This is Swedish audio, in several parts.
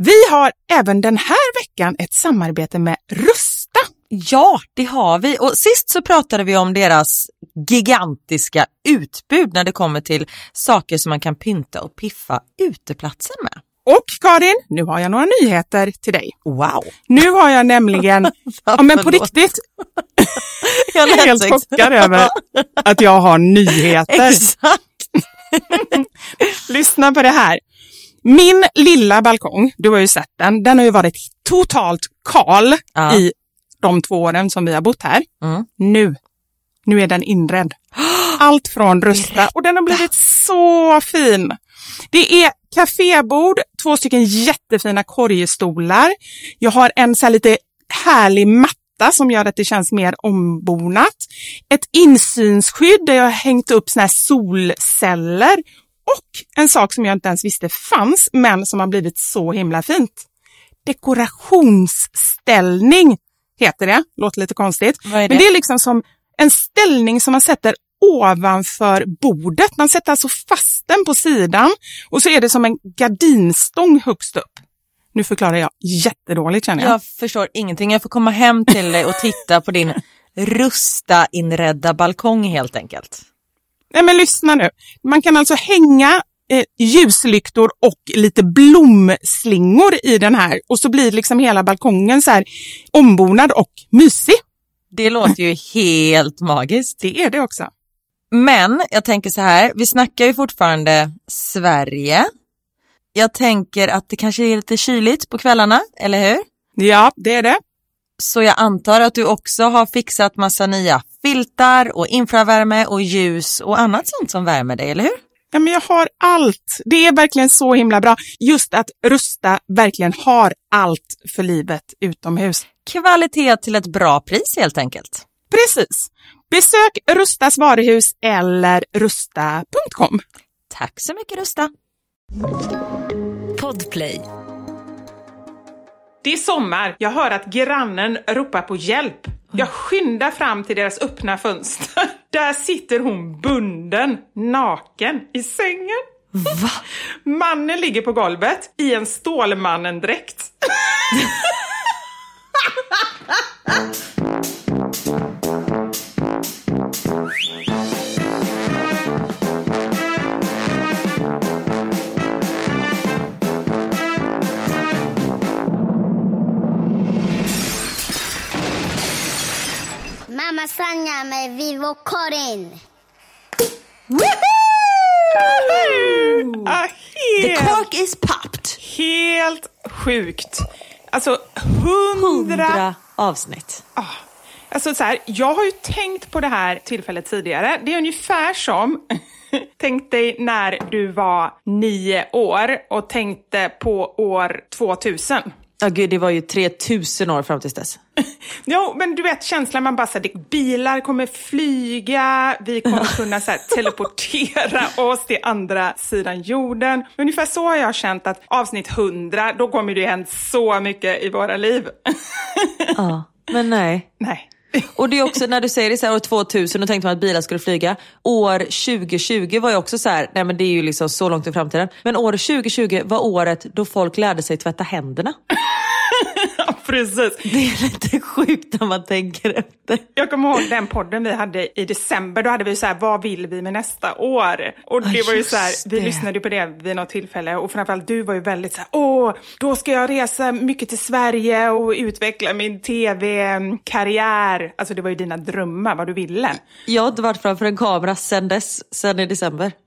Vi har även den här veckan ett samarbete med Rusta. Ja, det har vi. Och sist så pratade vi om deras gigantiska utbud när det kommer till saker som man kan pynta och piffa uteplatser med. Och Karin, nu har jag några nyheter till dig. Wow! Nu har jag nämligen, ja men på riktigt, jag är helt chockad över att jag har nyheter. Exakt! Lyssna på det här. Min lilla balkong, du har ju sett den, den har ju varit totalt kal Ja. i de två åren som vi har bott här. Mm. Nu, nu är den inredd. Allt från Rusta och den har blivit så fin. Det är kafébord, två stycken jättefina korgstolar. Jag har en så här lite härlig matta som gör att det känns mer ombonat. Ett insynsskydd där jag har hängt upp såna här solceller och en sak som jag inte ens visste fanns men som har blivit så himla fint. Dekorationsställning heter det. Låter lite konstigt. Det? Men det är liksom som en ställning som man sätter ovanför bordet. Man sätter alltså fast den på sidan och så är det som en gardinstång högst upp. Nu förklarar jag jättedåligt känner jag. Jag förstår ingenting. Jag får komma hem till dig och titta på din rusta inredda balkong helt enkelt. Nej men lyssna nu. Man kan alltså hänga eh, ljuslyktor och lite blomslingor i den här och så blir liksom hela balkongen så här ombonad och mysig. Det låter ju helt magiskt. Det är det också. Men jag tänker så här, vi snackar ju fortfarande Sverige. Jag tänker att det kanske är lite kyligt på kvällarna, eller hur? Ja, det är det. Så jag antar att du också har fixat massa nya filtar och infravärme och ljus och annat sånt som värmer dig, eller hur? Ja, men jag har allt. Det är verkligen så himla bra. Just att Rusta verkligen har allt för livet utomhus. Kvalitet till ett bra pris helt enkelt. Precis. Besök Rustas varuhus eller rusta.com. Tack så mycket Rusta. Podplay. Det är sommar. Jag hör att grannen ropar på hjälp. Jag skyndar fram till deras öppna fönster. Där sitter hon bunden, naken, i sängen. Va? Mannen ligger på golvet i en Stålmannen-dräkt. Sanja med Vivo Karin. Ah, The helt, cork is popped. helt sjukt. Alltså, hundra... Hundra avsnitt. Ah, Alltså så här, jag har ju tänkt på det här tillfället tidigare. Det är ungefär som, tänk dig när du var nio år och tänkte på år 2000. Ja gud, det var ju 3000 år fram tills dess. Jo, men du vet känslan man bara säger, bilar kommer flyga, vi kommer kunna så här, teleportera oss till andra sidan jorden. Ungefär så har jag känt att avsnitt 100, då kommer det hänt så mycket i våra liv. Ja, men nej. Nej. Och det är också när du säger det så här, år 2000, då tänkte man att bilar skulle flyga. År 2020 var ju också så här, nej men det är ju liksom så långt i framtiden. Men år 2020 var året då folk lärde sig tvätta händerna. Precis. Det är lite sjukt när man tänker efter. Jag kommer ihåg den podden vi hade i december. Då hade vi så här, vad vill vi med nästa år? Och det Ja, var ju så här, vi det. lyssnade ju på det vid något tillfälle och framförallt du var ju väldigt så här, åh, då ska jag resa mycket till Sverige och utveckla min tv-karriär. Alltså det var ju dina drömmar, vad du ville. Jag har inte varit framför en kamera sedan dess, sedan i december.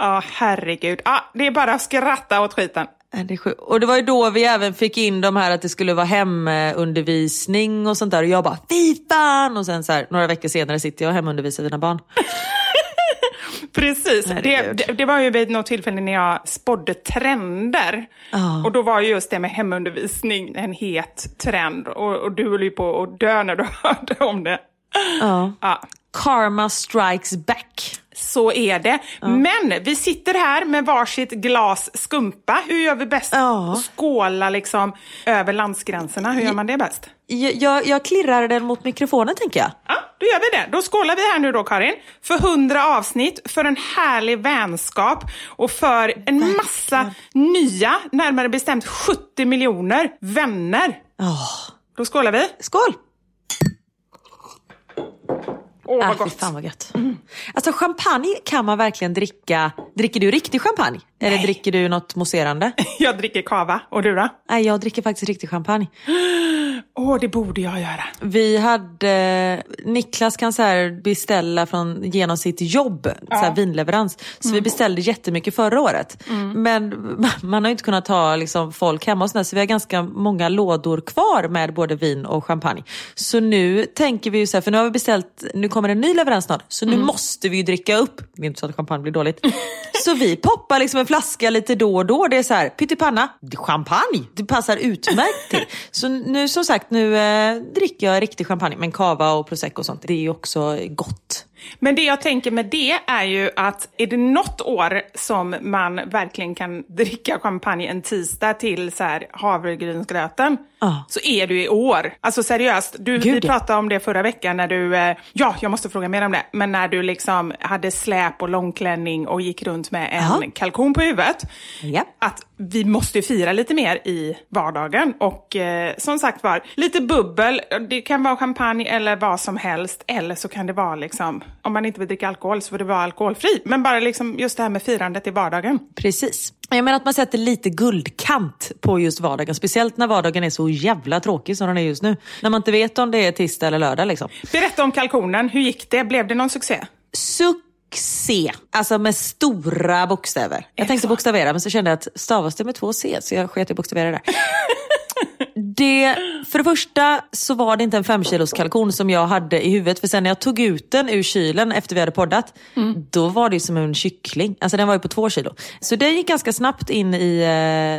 Ja, herregud. Ja, det är bara att skratta åt skiten. Det och det var ju då vi även fick in de här att det skulle vara hemundervisning och sånt där. Och jag bara, fy fan! Och sen så här, några veckor senare sitter jag och hemundervisar mina barn. Precis, det, det, det var ju vid något tillfälle när jag spådde trender. Ja. Och då var ju just det med hemundervisning en het trend. Och, och du höll ju på att dö när du hörde om det. Ja. Ja, Karma strikes back. Så är det. Men vi sitter här med varsitt glas skumpa. Hur gör vi bäst? Ja. Skåla liksom över landsgränserna. Hur gör man det bäst? Jag, jag, jag klirrar den mot mikrofonen tänker jag. Ja, då gör vi det. Då skålar vi här nu då, Karin. För hundra avsnitt, för en härlig vänskap och för en massa nya, närmare bestämt 70 miljoner vänner. Åh, Då skålar vi. skål! Åh, Ah, vad gott. fan vad gött. Alltså champagne kan man verkligen dricka. Dricker du riktig champagne? Eller dricker du något mousserande? Jag dricker kava. Och du då? Nej, jag dricker faktiskt riktig champagne. Åh, det borde jag göra. Vi hade, Niklas kan så här beställa från, genom sitt jobb, så här vinleverans. Så vi beställde jättemycket förra året. Men man har inte kunnat ha liksom, folk hemma och sådär, så vi har ganska många lådor kvar med både vin och champagne. Så nu tänker vi ju så här, för nu har vi beställt, nu kommer en ny leverans snart, så nu måste vi ju dricka upp. Det är inte så att champagne blir dåligt. så vi poppar liksom en flaska lite då och då. Det är så här, pyttipanna, champagne, det passar utmärkt till. Så nu som sagt, nu eh, dricker jag riktig champagne, men cava och prosecco och sånt, det är ju också gott. Men det jag tänker med det är ju att är det något år som man verkligen kan dricka champagne en tisdag till så här havregrynsgröten Ja. så är ju i år. Alltså seriöst, du, vi Gud, pratade om det förra veckan när du, eh, ja jag måste fråga mer om det, men när du liksom hade släp och långklänning och gick runt med en Ja. kalkon på huvudet. Ja. Att vi måste ju fira lite mer i vardagen och eh, som sagt var, lite bubbel, det kan vara champagne eller vad som helst eller så kan det vara liksom, om man inte vill dricka alkohol så får det vara alkoholfri. Men bara liksom just det här med firandet i vardagen. Precis. Jag menar att man sätter lite guldkant på just vardagen. Speciellt när vardagen är så jävla tråkig som den är just nu. När man inte vet om det är tisdag eller lördag. Liksom. Berätta om kalkonen, hur gick det? Blev det någon succé? Succé! Alltså med stora bokstäver. Jag tänkte bokstavera men så kände jag att stavas det med två C så jag sket i bokstavera där. Det, för det första så var det inte en fem kilos kalkon som jag hade i huvudet. För sen när jag tog ut den ur kylen efter vi hade poddat, då var det som en kyckling. Alltså den var ju på två kilo. Så den gick ganska snabbt in i,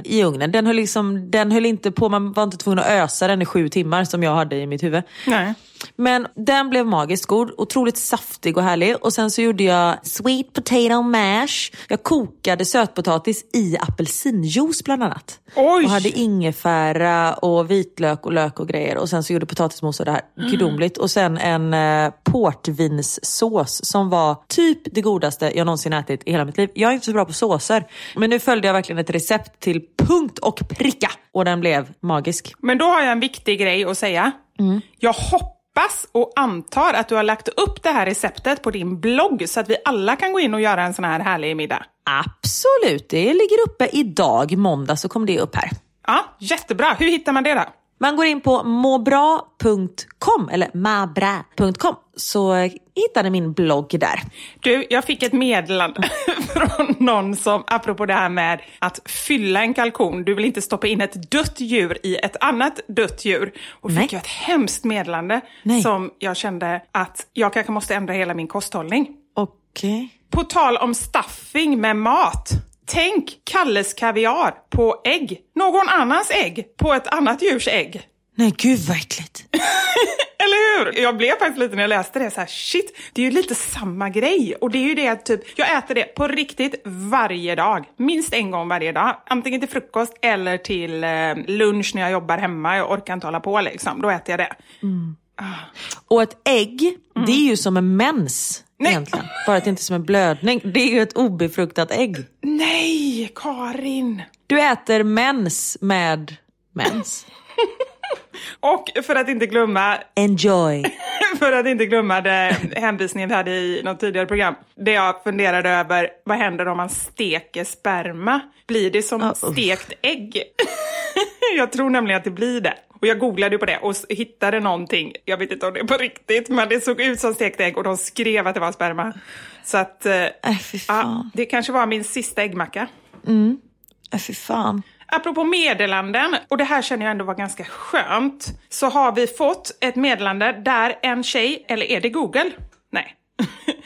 eh, i ugnen. Den höll, liksom, den höll inte på, man var inte tvungen att ösa den i sju timmar som jag hade i mitt huvud. Nej. Men den blev magiskt god, otroligt saftig och härlig. Och sen så gjorde jag sweet potato mash. Jag kokade sötpotatis i apelsinjuice bland annat. Oj! Och hade ingefära och vitlök och lök och grejer. Och sen så gjorde potatismos och det här. Gudomligt. Och sen en eh, portvinssås som var typ det godaste jag någonsin ätit i hela mitt liv. Jag är inte så bra på såser. Men nu följde jag verkligen ett recept till punkt och pricka. Och den blev magisk. Men då har jag en viktig grej att säga. Jag hoppas och antar att du har lagt upp det här receptet på din blogg så att vi alla kan gå in och göra en sån här härlig middag. Absolut, det ligger uppe idag, måndag så kommer det upp här. Ja, jättebra. Hur hittar man det då? Man går in på mobra.com eller mabra.com så hittar ni min blogg där. Du, jag fick ett meddelande från någon som, apropå det här med att fylla en kalkon, du vill inte stoppa in ett dött djur i ett annat dött djur. Och Nej. fick jag ett hemskt meddelande Nej. som jag kände att jag kanske måste ändra hela min kosthållning. Okej. På tal om stuffing med mat. Tänk Kalles kaviar på ägg. Någon annans ägg på ett annat djurs ägg. Nej, gud vad äckligt. Eller hur? Jag blev faktiskt lite när jag läste det så här, shit, det är ju lite samma grej. Och det är ju det att typ, jag äter det på riktigt varje dag. Minst en gång varje dag. Antingen till frukost eller till eh, lunch när jag jobbar hemma. Jag orkar inte hålla på liksom. Då äter jag det. Och ett ägg, det är ju som en mens Nej. egentligen. Bara att det inte är som en blödning. Det är ju ett obefruktat ägg. Nej, Karin! Du äter mens med mens. Och för att inte glömma Enjoy. För att inte glömma det hänvisningen vi hade i något tidigare program. Det jag funderade över, vad händer om man steker sperma? Blir det som usch. stekt ägg? jag tror nämligen att det blir det. Och jag googlade på det och hittade någonting, jag vet inte om det är på riktigt, men det såg ut som stekt ägg och de skrev att det var sperma. Så att, eh, Äh, ja, det kanske var min sista äggmacka. Äh, fy fan. Apropå meddelanden, och det här känner jag ändå var ganska skönt, så har vi fått ett meddelande där en tjej, eller är det Google? Nej.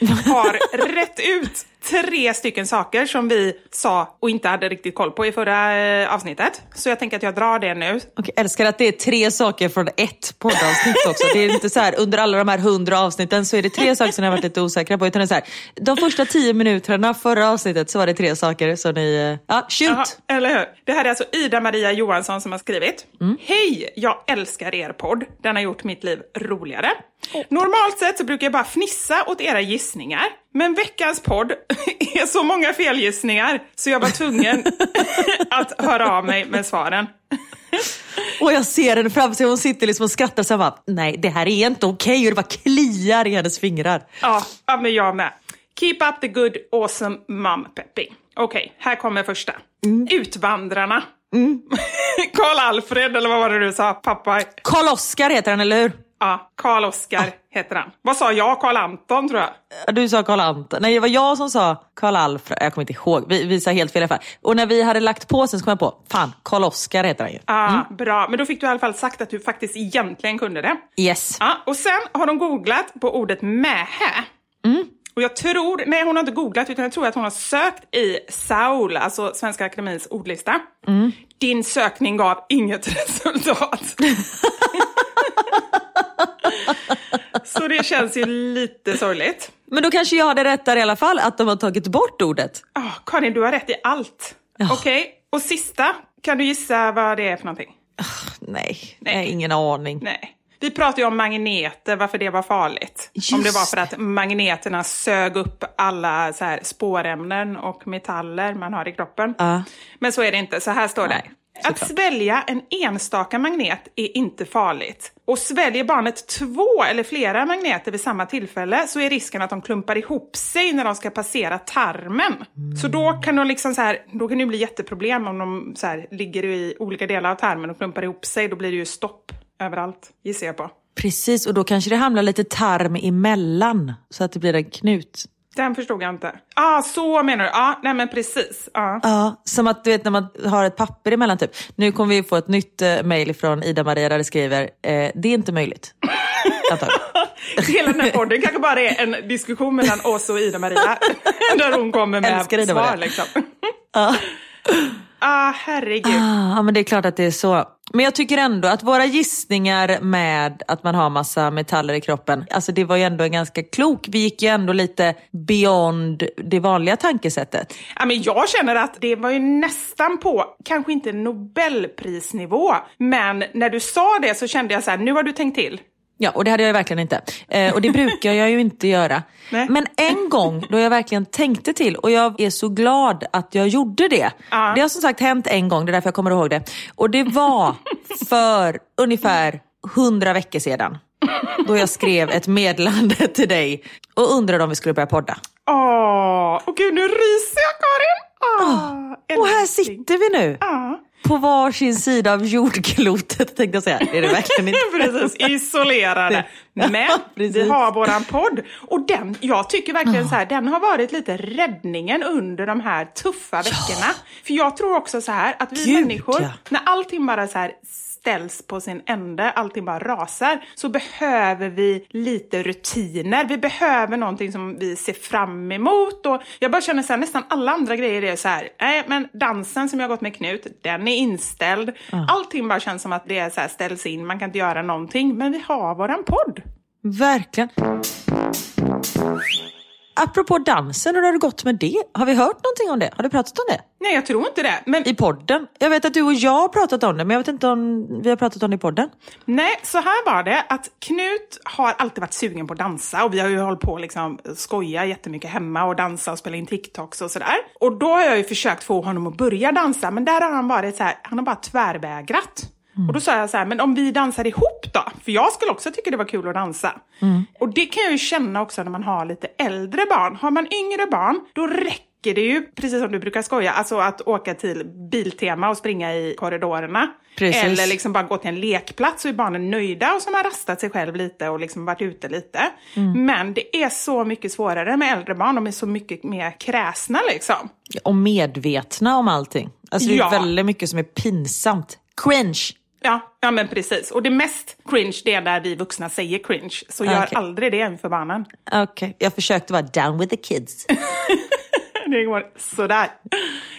har rätt ut tre stycken saker som vi sa och inte hade riktigt koll på i förra eh, avsnittet. Så jag tänker att jag drar det nu. Och jag älskar att det är tre saker från ett poddavsnitt också. Det är inte så här, under alla de här hundra avsnitten så är det tre saker som jag har varit lite osäkra på. Utan det är så här, de första tio minuterna förra avsnittet så var det tre saker som ni... eh, Ja, shoot! Jaha, eller hur? Det här är alltså Ida-Maria Johansson som har skrivit. Hej! Jag älskar er podd. Den har gjort mitt liv roligare. Normalt sett så brukar jag bara fnissa åt era gissningar. Men veckans podd är så många felgissningar så jag var tvungen att höra av mig med svaren. Och jag ser henne framför sig, hon sitter liksom och skrattar så bara, nej det här är inte okej och det bara kliar i hennes fingrar. Ja, ja men jag med. Keep up the good awesome mum Peppi. Okej, här kommer första. Utvandrarna. Karl Alfred, eller vad var det du sa? Pappa? Karl-Oskar heter han, eller hur? Ja, Karl Oskar heter han. Vad sa jag? Karl Anton tror jag. Ja, Du sa Karl Anton. Nej, det var jag som sa Karl Alfred. Jag kommer inte ihåg. Vi, vi sa helt fel i alla fall. Och när vi hade lagt på sen så kom jag på, fan, Karl Oskar heter han ju. Ja, bra. Men då fick du i alla fall sagt att du faktiskt egentligen kunde det. Yes. Ja, och sen har de googlat på ordet mähä. Och jag tror, nej hon har inte googlat utan jag tror att hon har sökt i SAOL, alltså Svenska Akademins ordlista. Din sökning gav inget resultat. Så det känns ju lite sorgligt. Men då kanske jag hade rätt där i alla fall, att de har tagit bort ordet. Ah, Karin, du har rätt i allt. Okej, och sista, kan du gissa vad det är för någonting? Nej, jag har ingen aning. Nej. Vi pratade ju om magneter, varför det var farligt. om det Just var för att magneterna sög upp alla så här spårämnen och metaller man har i kroppen. Ja. Men så är det inte, så här står det. Nej, att svälja en enstaka magnet är inte farligt. Och sväljer barnet två eller flera magneter vid samma tillfälle så är risken att de klumpar ihop sig när de ska passera tarmen. Så då kan, de liksom så här, då kan det bli jätteproblem om de så här, ligger i olika delar av tarmen och klumpar ihop sig. Då blir det ju stopp överallt, gissar jag på. Precis, och då kanske det hamnar lite tarm emellan så att det blir en knut. Den förstod jag inte. ah, så menar du? Ja, ah, nej men precis. Ah. Ja, som att du vet när man har ett papper emellan typ. Nu kommer vi få ett nytt eh, mejl från Ida-Maria där det skriver, eh, det är inte möjligt. Hela den här podden kanske bara är en diskussion mellan oss och Ida-Maria. där hon kommer med Älskar svar liksom. Ja. Ah, herregud. Ah, ja, men det är klart att det är så. Men jag tycker ändå att våra gissningar med att man har massa metaller i kroppen, alltså det var ju ändå en ganska klok. Vi gick ju ändå lite beyond det vanliga tankesättet. Ja, men jag känner att det var ju nästan på, kanske inte Nobelprisnivå, men när du sa det så kände jag så här, nu har du tänkt till. Ja, och det hade jag verkligen inte. Eh, och det brukar jag ju inte göra. Nej. Men en gång då jag verkligen tänkte till och jag är så glad att jag gjorde det. Ja. Det har som sagt hänt en gång, det är därför jag kommer ihåg det. Och det var för ungefär hundra veckor sedan. Då jag skrev ett meddelande till dig och undrade om vi skulle börja podda. Åh, oh, gud nu ryser jag Karin! Åh, Och här sitter vi nu. På varsin sida av jordklotet tänkte jag säga. Det är det verkligen inte. precis. Isolerade. Men vi har våran podd. Och den, jag tycker verkligen så här, den har varit lite räddningen under de här tuffa veckorna. För jag tror också så här att vi Gud, människor, ja. när allting bara så här ställs på sin ände, allting bara rasar, så behöver vi lite rutiner. Vi behöver någonting som vi ser fram emot. Och jag bara känner så här, nästan alla andra grejer är så här, nej men dansen som jag har gått med Knut, den är inställd. Allting bara känns som att det är så här, ställs in, man kan inte göra någonting. Men vi har våran podd. Verkligen. Apropå dansen, hur har det gått med det? Har vi hört någonting om det? Har du pratat om det? Nej, jag tror inte det. Men I podden? Jag vet att du och jag har pratat om det, men jag vet inte om vi har pratat om det i podden. Nej, så här var det att Knut har alltid varit sugen på att dansa och vi har ju hållit på att liksom skoja jättemycket hemma och dansa och spela in TikToks och sådär. Och då har jag ju försökt få honom att börja dansa, men där har han varit så här, han har bara tvärvägrat. Och då sa jag så här, men om vi dansar ihop då? För jag skulle också tycka det var kul att dansa. Och det kan jag ju känna också när man har lite äldre barn. Har man yngre barn, då räcker det ju, precis som du brukar skoja, alltså att åka till Biltema och springa i korridorerna. Precis. Eller liksom bara gå till en lekplats så är barnen nöjda och som har rastat sig själv lite och liksom varit ute lite. Men det är så mycket svårare med äldre barn, de är så mycket mer kräsna liksom. Och medvetna om allting. Alltså det är Ja. väldigt mycket som är pinsamt. Cringe! Ja, ja men precis. Och det mest cringe det är när vi vuxna säger cringe. Så gör aldrig det inför barnen. Okej, jag försökte vara down with the kids. Det går sådär.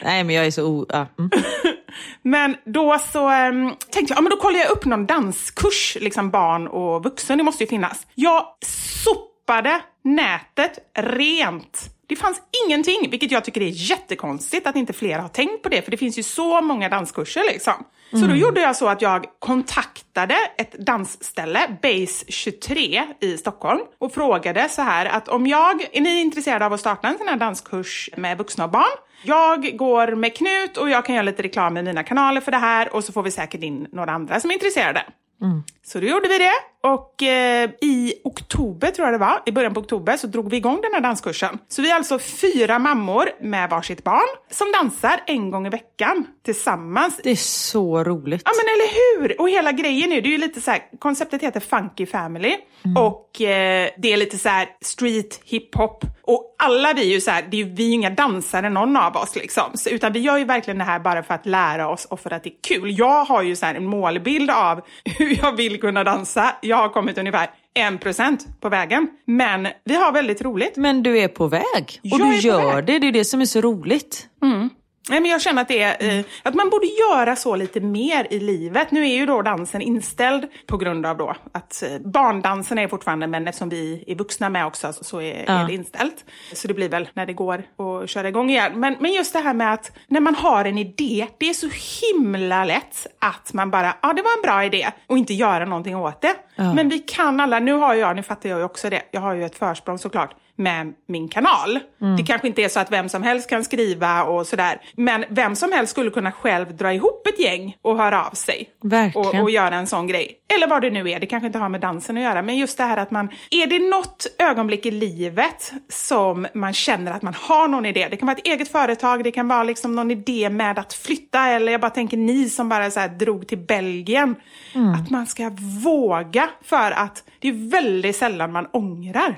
Nej, men jag är så o... Ja. Mm. Men då så um, tänkte jag, ja, men då kollar jag upp någon danskurs, liksom barn och vuxen, det måste ju finnas. Jag sopade nätet rent. Det fanns ingenting, vilket jag tycker är jättekonstigt att inte fler har tänkt på det, för det finns ju så många danskurser liksom. Så då gjorde jag så att jag kontaktade ett dansställe, Base 23 i Stockholm, och frågade så här att om jag, är ni intresserade av att starta en sån här danskurs med vuxna och barn? Jag går med Knut och jag kan göra lite reklam i mina kanaler för det här och så får vi säkert in några andra som är intresserade. Så då gjorde vi det och eh, i oktober tror jag det var, i början på oktober så drog vi igång den här danskursen. Så vi är alltså fyra mammor med varsitt barn som dansar en gång i veckan tillsammans. Det är så roligt. Ja men eller hur! Och hela grejen är, det är ju lite så här, konceptet heter Funky Family och eh, det är lite så här street hiphop och alla vi är ju så här, det är ju, vi är ju inga dansare någon av oss liksom, så, utan vi gör ju verkligen det här bara för att lära oss och för att det är kul. Jag har ju så här en målbild av hur jag vill kunna dansa. Jag har kommit ungefär en procent på vägen, men vi har väldigt roligt. Men du är på väg. Och Jag du gör det. Det är det som är så roligt. Nej, men jag känner att, det är, eh, att man borde göra så lite mer i livet. Nu är ju då dansen inställd på grund av då att eh, barndansen är fortfarande, men eftersom vi är vuxna med också så, är, Ja. är det inställt. Så det blir väl när det går att köra igång igen. Men, men just det här med att när man har en idé, det är så himla lätt att man bara, ja det var en bra idé och inte göra någonting åt det. Men vi kan alla, nu har jag, nu fattar jag ju också det, jag har ju ett försprång såklart med min kanal. Det kanske inte är så att vem som helst kan skriva och sådär. Men vem som helst skulle kunna själv dra ihop ett gäng och höra av sig. Och, och göra en sån grej. Eller vad det nu är, det kanske inte har med dansen att göra. Men just det här att man, är det något ögonblick i livet som man känner att man har någon idé? Det kan vara ett eget företag, det kan vara liksom någon idé med att flytta. Eller jag bara tänker ni som bara så drog till Belgien. Att man ska våga för att det är väldigt sällan man ångrar.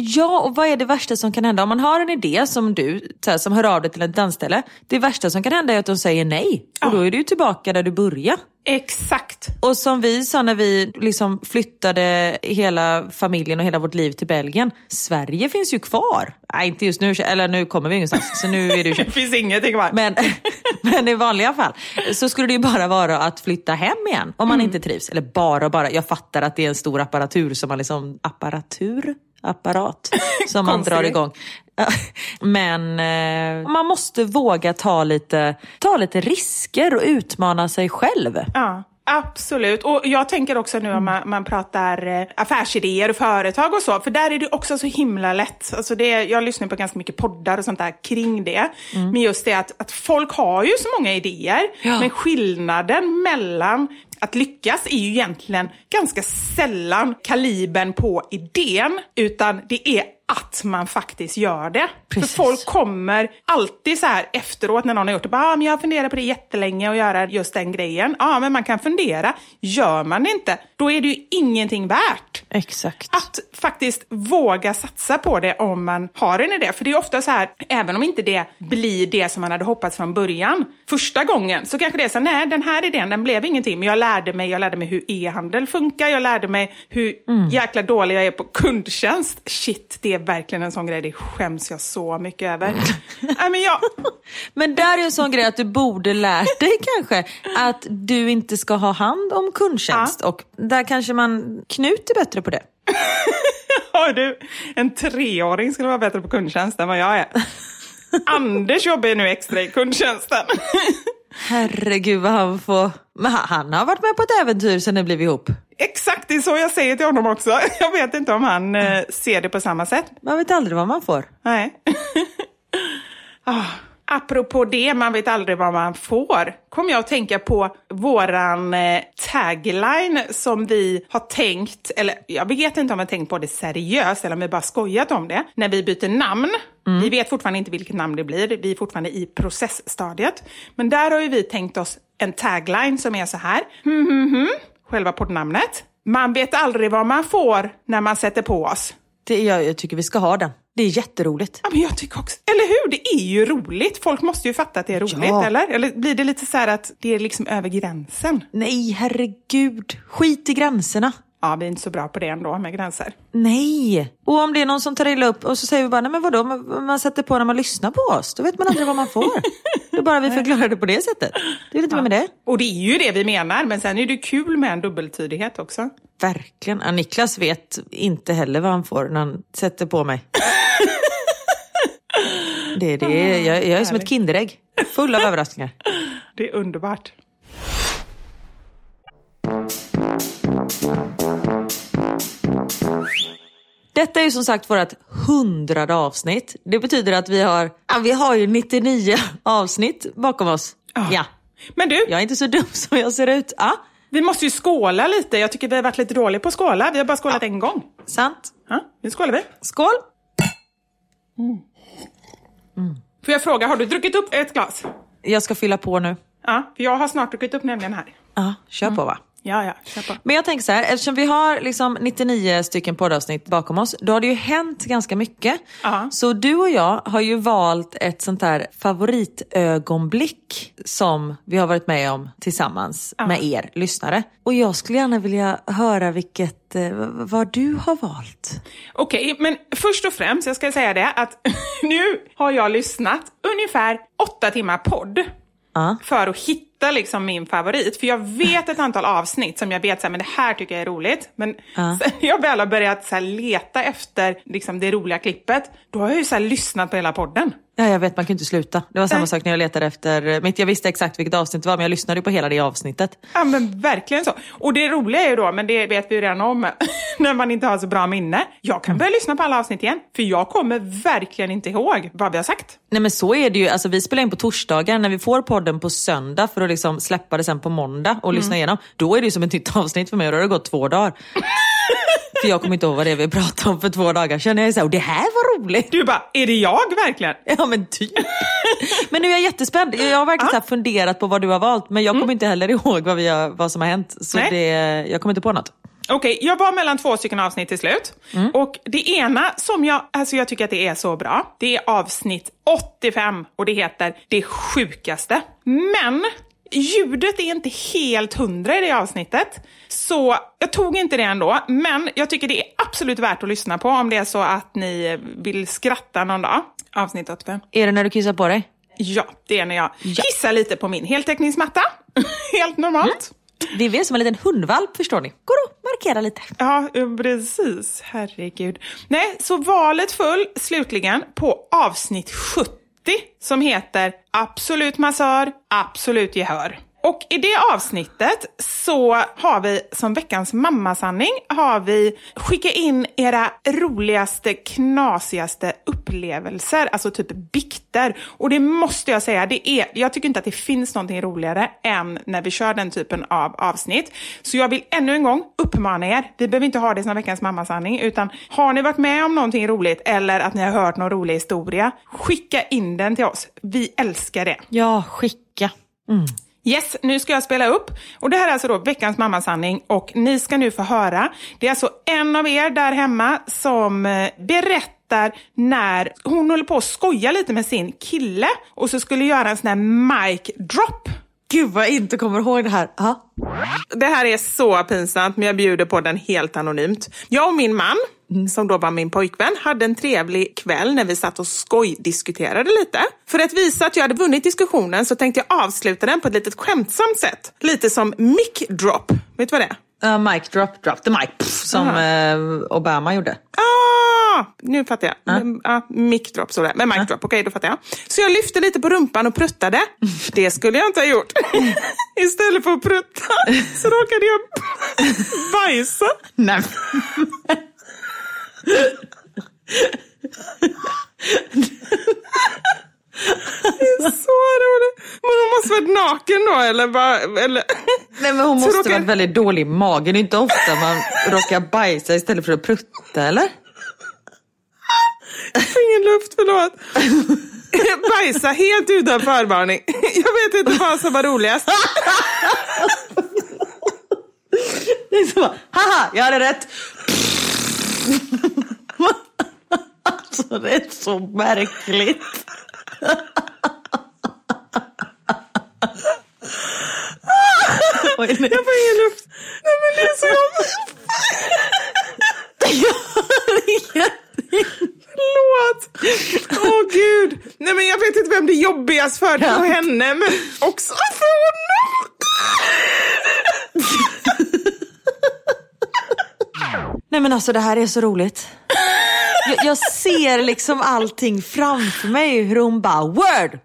Ja, och vad är det värsta som kan hända? Om man har en idé som du, här, som hör av dig till ett dansställe. Det värsta som kan hända är att de säger nej. Och då är du tillbaka där du började. Exakt. Och som vi sa när vi liksom flyttade hela familjen och hela vårt liv till Belgien. Sverige finns ju kvar. Nej, inte just nu, eller nu kommer vi ingenstans. Så nu är det Det finns ingenting kvar. Men, men i vanliga fall så skulle det ju bara vara att flytta hem igen om man inte trivs. Eller bara och bara, jag fattar att det är en stor apparatur som man liksom, apparatur? Apparat som man drar igång. Men eh, man måste våga ta lite, ta lite risker och utmana sig själv. Ja, absolut. Och jag tänker också nu om man, man pratar eh, affärsidéer och företag och så, för där är det också så himla lätt. Alltså det, jag lyssnar på ganska mycket poddar och sånt där kring det. Men just det att, att folk har ju så många idéer, Ja. men skillnaden mellan att lyckas är ju egentligen ganska sällan kalibern på idén, utan det är att man faktiskt gör det. Precis. För folk kommer alltid så här efteråt när någon har gjort det, bara, ah, men jag har funderat på det jättelänge och göra just den grejen. Ja, men man kan fundera. Gör man det inte, då är det ju ingenting värt. Exakt. Att faktiskt våga satsa på det om man har en idé. För det är ofta så här, även om inte det blir det som man hade hoppats från början, första gången så kanske det är så här, nej den här idén den blev ingenting, men jag lärde mig, jag lärde mig hur e-handel funkar, jag lärde mig hur jäkla dålig jag är på kundtjänst. Shit, det är verkligen en sån grej, det skäms jag så mycket över. nej, men jag, Men där är en sån grej att du borde lärt dig kanske att du inte ska ha hand om kundtjänst. Och där kanske man, Knut är bättre på det. har du en treåring skulle vara bättre på kundtjänst än vad jag är. Anders jobbar ju nu extra i kundtjänsten. Herregud vad han får... Men han, har varit med på ett äventyr sen ni blev ihop. Exakt, det är så jag säger till honom också. Jag vet inte om han eh, ser det på samma sätt. Man vet aldrig vad man får. Nej. ah, apropå det, man vet aldrig vad man får, kom jag att tänka på våran eh, tagline som vi har tänkt, eller jag vet inte om har tänkt på det seriöst eller om vi bara skojat om det, när vi byter namn. Vi vet fortfarande inte vilket namn det blir, vi är fortfarande i processstadiet. Men där har ju vi tänkt oss en tagline som är så här, hmm, hmm, hmm, själva poddnamnet. Man vet aldrig vad man får när man sätter på oss. Det, jag, jag tycker vi ska ha den. Det är jätteroligt. Ja, men jag tycker också, eller hur? Det är ju roligt. Folk måste ju fatta att det är roligt, Ja. eller? Eller blir det lite så här att det är liksom över gränsen? Nej, herregud. Skit i gränserna. Ja, vi är inte så bra på det ändå med gränser. Nej. Och om det är någon som tar illa upp och så säger vi bara, nej men vadå, man, sätter på när man lyssnar på oss. Då vet man aldrig vad man får. Det är bara vi förklarar det på det sättet. Det är lite mer med det. Och det är ju det vi menar, men sen är det kul med en dubbeltydighet också. Verkligen. Ja, Niklas vet inte heller vad han får när han sätter på mig. Det, det, är- jag, jag är som ett Kinderägg. Full av överraskningar. Det är underbart. Detta är ju som sagt vårt hundrade avsnitt. Det betyder att vi har, ja, vi har ju 99 avsnitt bakom oss. Ja, Men du, jag är inte så dum som jag ser ut. Ja, vi måste ju skåla lite. Jag tycker vi har varit lite dåliga på att skåla. Vi har bara skålat en gång. sant. Ja, nu skålar vi. Skål! Får jag fråga, har du druckit upp ett glas? Jag ska fylla på nu. Ja, för jag har snart druckit upp nämligen här. Ja, kör på va. Ja, ja. Men jag tänker så här, eftersom vi har liksom 99 stycken poddavsnitt bakom oss, då har det ju hänt ganska mycket. Ja. Så du och jag har ju valt ett sånt här favoritögonblick som vi har varit med om tillsammans med er lyssnare. Och jag skulle gärna vilja höra vilket, eh, vad du har valt. Okej, men först och främst, jag ska säga det, att nu har jag lyssnat ungefär åtta timmar podd Ja. för att hitta liksom min favorit. För jag vet ett antal avsnitt som jag vet så här, men det här tycker jag är roligt. Men Ja. sen jag väl har börjat så leta efter liksom, det roliga klippet, då har jag ju så lyssnat på hela podden. Ja, jag vet, man kan inte sluta. Det var samma sak när jag letade efter mitt. Jag visste exakt vilket avsnitt det var, men jag lyssnade ju på hela det avsnittet. Ja men verkligen så. Och det roliga är ju då, men det vet vi ju redan om, när man inte har så bra minne. Jag kan börja lyssna på alla avsnitt igen, för jag kommer verkligen inte ihåg vad vi har sagt. Nej men så är det ju, alltså vi spelar in på torsdagar, när vi får podden på söndag för att liksom släppa det sen på måndag och lyssna igenom. Då är det ju som ett nytt avsnitt för mig och då har det gått två dagar. för jag kommer inte ihåg vad det är vi pratade om för två dagar sedan. Jag är så här, det här var roligt. Du bara, är det jag verkligen? Ja men typ. men nu är jag jättespänd. Jag har verkligen så här funderat på vad du har valt men jag kommer inte heller ihåg vad, vi har, vad som har hänt. Så Nej. det, jag kommer inte på något. Okej, jag var mellan två stycken avsnitt till slut. Mm. Och det ena som jag, alltså jag tycker att det är så bra, det är avsnitt 85 och det heter Det sjukaste. Men ljudet är inte helt hundra i det avsnittet. Så jag tog inte det ändå, men jag tycker det är absolut värt att lyssna på om det är så att ni vill skratta någon dag. Avsnitt 85. Är det när du kissar på dig? Ja, det är när jag kissar lite på min heltäckningsmatta. helt normalt. Vivi är som en liten hundvalp förstår ni. Går och markera lite. Ja, precis. Herregud. Nej, så valet föll slutligen på avsnitt 70 som heter Absolut massör, absolut gehör. Och i det avsnittet så har vi som veckans mammasanning har vi skicka in era roligaste, knasigaste upplevelser, alltså typ bikter. Och det måste jag säga, det är, jag tycker inte att det finns någonting roligare än när vi kör den typen av avsnitt. Så jag vill ännu en gång uppmana er, vi behöver inte ha det som veckans mammasanning, utan har ni varit med om någonting roligt eller att ni har hört någon rolig historia, skicka in den till oss. Vi älskar det. Ja, skicka. Mm. Yes, nu ska jag spela upp. Och Det här är alltså då veckans mammasanning och ni ska nu få höra. Det är alltså en av er där hemma som eh, berättar när hon håller på att skoja lite med sin kille och så skulle göra en sån här mic drop. Gud vad jag inte kommer ihåg det här. Aha. Det här är så pinsamt, men jag bjuder på den helt anonymt. Jag och min man, som då var min pojkvän, hade en trevlig kväll när vi satt och skojdiskuterade lite. För att visa att jag hade vunnit diskussionen så tänkte jag avsluta den på ett litet skämtsamt sätt. Lite som mic drop. Vet du vad det är? Uh, mic drop, drop the mic, pff, som uh, Obama gjorde. Ah, nu fattar jag. Uh. Ah, mic drop det. Men mic drop, okej okay, då fattar jag. Så jag lyfte lite på rumpan och pruttade. Det skulle jag inte ha gjort. Istället för att prutta så råkade jag bajsa. Nej. Det är så roligt. Men hon måste varit naken då eller? Bara, eller? Nej men hon måste råkar... varit väldigt dålig i magen. Det är inte ofta man råkar bajsa istället för att prutta eller? Ingen luft, förlåt. Bajsa helt utan förvarning. Jag vet inte vad som var roligast. Det är så, haha, jag hade rätt. Alltså det är så märkligt. Jag får ingen luft. Nej men det är så jobbigt. Förlåt. Åh oh, gud. Nej men jag vet inte vem det är jobbigast för. För henne men också för honom. Nej men alltså det här är så roligt. Jag, jag ser liksom allting framför mig hur hon bara word.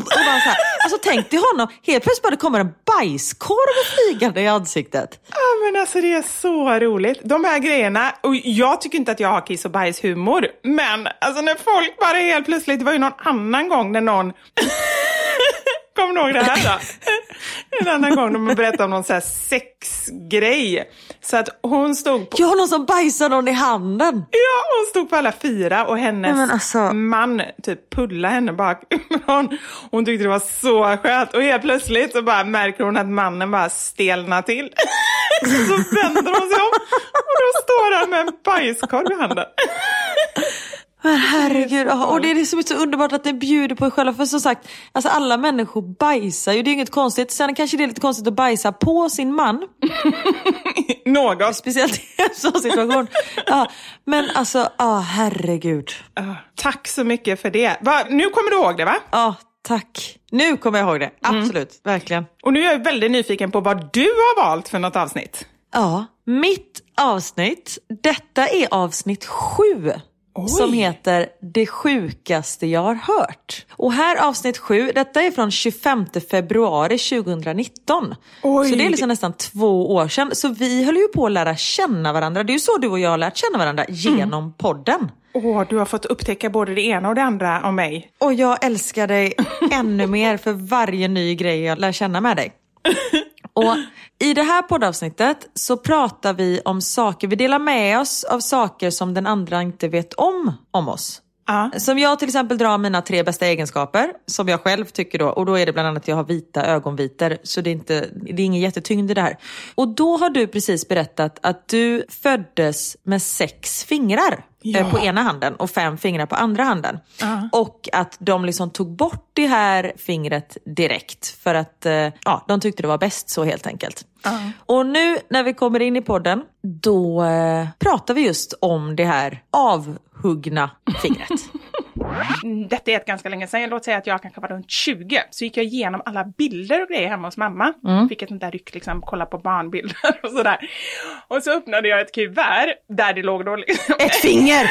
Och bara så här, alltså tänk dig honom, helt plötsligt bara det kommer en bajskorv flygande i ansiktet. Ja men alltså det är så roligt. De här grejerna, och jag tycker inte att jag har kiss och bajshumor, men alltså när folk bara helt plötsligt, det var ju någon annan gång när någon Kommer du ihåg det här då? En annan gång de berättade om någon så här sexgrej. Så att hon stod på... Ja, någon som bajsade någon i handen. Ja, hon stod på alla fyra och hennes alltså... man typ pullade henne bakifrån. Hon tyckte det var så skönt och helt plötsligt så bara märker hon att mannen bara stelnar till. så vänder hon sig om och då står han med en bajskorv i handen. Men herregud, och det är som är så underbart att ni bjuder på själva. För som sagt, alltså alla människor bajsar ju, det är inget konstigt. Sen kanske det är lite konstigt att bajsa på sin man. Något. Speciellt i en sån situation. Ja, men alltså, ja herregud. Uh, tack så mycket för det. Va, nu kommer du ihåg det va? Ja, tack. Nu kommer jag ihåg det, mm. absolut, mm. verkligen. Och nu är jag väldigt nyfiken på vad du har valt för något avsnitt. Ja, mitt avsnitt, detta är avsnitt sju. Oj. som heter Det sjukaste jag har hört. Och här avsnitt sju, detta är från 25 februari 2019. Oj. Så det är liksom nästan två år sedan. Så vi höll ju på att lära känna varandra. Det är ju så du och jag har lärt känna varandra genom mm. podden. Åh, du har fått upptäcka både det ena och det andra om mig. Och jag älskar dig ännu mer för varje ny grej jag lär känna med dig. Och I det här poddavsnittet så pratar vi om saker, vi delar med oss av saker som den andra inte vet om om oss. Uh. Som jag till exempel drar mina tre bästa egenskaper, som jag själv tycker då. Och då är det bland annat att jag har vita ögonvitor, så det är, inte, det är ingen jättetyngd i det här. Och då har du precis berättat att du föddes med sex fingrar. Eh, ja. på ena handen och fem fingrar på andra handen. Uh. Och att de liksom tog bort det här fingret direkt för att uh, ja, de tyckte det var bäst så helt enkelt. Uh. Och nu när vi kommer in i podden, då uh, pratar vi just om det här avhuggna fingret. Detta är ett ganska länge sedan, låt säga att jag kanske var runt 20, så gick jag igenom alla bilder och grejer hemma hos mamma. Mm. Fick ett sånt där ryck, liksom, kolla på barnbilder och sådär. Och så öppnade jag ett kuvert där det låg då liksom... Ett finger!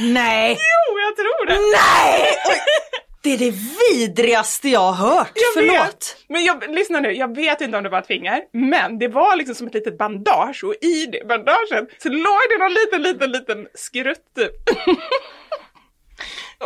Nej! Jo, jag tror det! Nej! Det är det vidrigaste jag har hört. Jag Förlåt. Vet. Men jag, lyssna nu, jag vet inte om det var ett finger, men det var liksom som ett litet bandage och i det bandaget så låg det någon liten, liten, liten skrutt typ.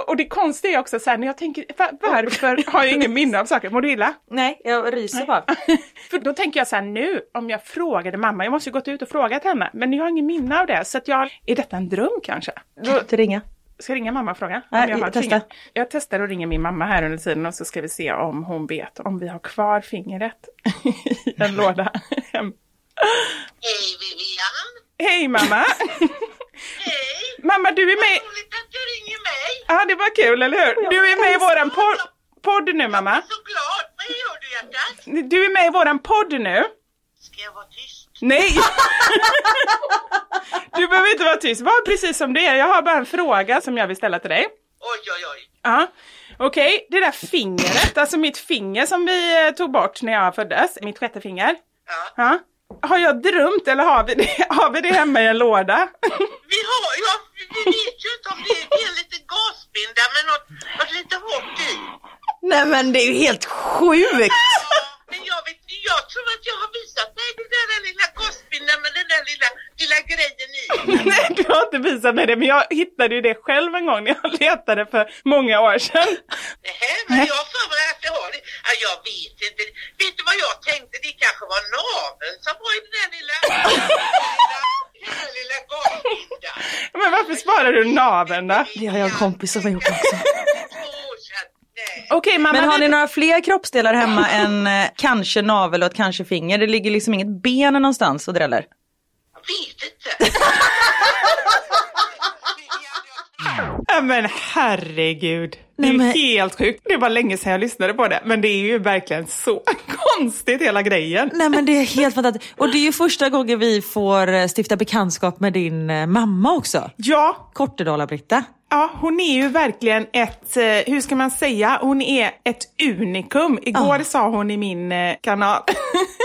Och det konstiga är också så här, när jag tänker, va- varför har jag ingen minne av saker? Mår du illa? Nej, jag ryser bara. För då tänker jag så här nu, om jag frågade mamma, jag måste ju gått ut och frågat henne, men jag har ingen minne av det, så att jag, är detta en dröm kanske? Då, Inte ringa. ska jag ringa mamma och fråga? Nej, jag, har testa. jag testar och ringer min mamma här under tiden och så ska vi se om hon vet om vi har kvar fingret i en låda hem. Hej Vivian! Hej mamma! Hej! Mamma, du är med, Roligt att du ringer mig! ja det var kul, eller hur? Du är med i våran podd, podd nu mamma. Så glad! Vad gör du hjärtat? Du är med i våran podd nu. Ska jag vara tyst? Nej! Du behöver inte vara tyst, var precis som det är. Jag har bara en fråga som jag vill ställa till dig. Oj, oj, oj. Ja, okej. Det där fingret, alltså mitt finger som vi eh, tog bort när jag föddes, mitt sjätte finger. Ja. Ja. Har jag drömt eller har vi det, har vi det hemma i en låda? Vi har, ja, vi vet ju inte om det är, det är lite gasbinda med något, något lite hårt i. Nej men det är ju helt sjukt. Ja, men jag vet, jag tror att jag har visat dig den där lilla gasbindan med den där lilla, lilla grejen i. Nej, du har inte visat mig det, men jag hittade ju det själv en gång när jag letade för många år sedan. Nähä, men jag har för mig att jag har det. Ja, jag vet inte. Vet du vad jag tänkte? Det kanske var naveln som var i den där lilla, lilla, lilla. Men varför sparar du naveln då? Det har jag en kompis som har gjort också. Okej mamma, Men har ni några fler kroppsdelar hemma än eh, kanske navel och ett kanske finger? Det ligger liksom inget ben någonstans och dräller. Jag vet inte. Ja, men herregud. Det är Nej, men- helt sjukt. Det var länge sedan jag lyssnade på det, men det är ju verkligen så konstigt hela grejen. Nej men det är helt fantastiskt. Och det är ju första gången vi får eh, stifta bekantskap med din eh, mamma också. Ja, Kortedala-Britta. ja, hon är ju verkligen ett, eh, hur ska man säga, hon är ett unikum. Igår Ja. sa hon i min kanal.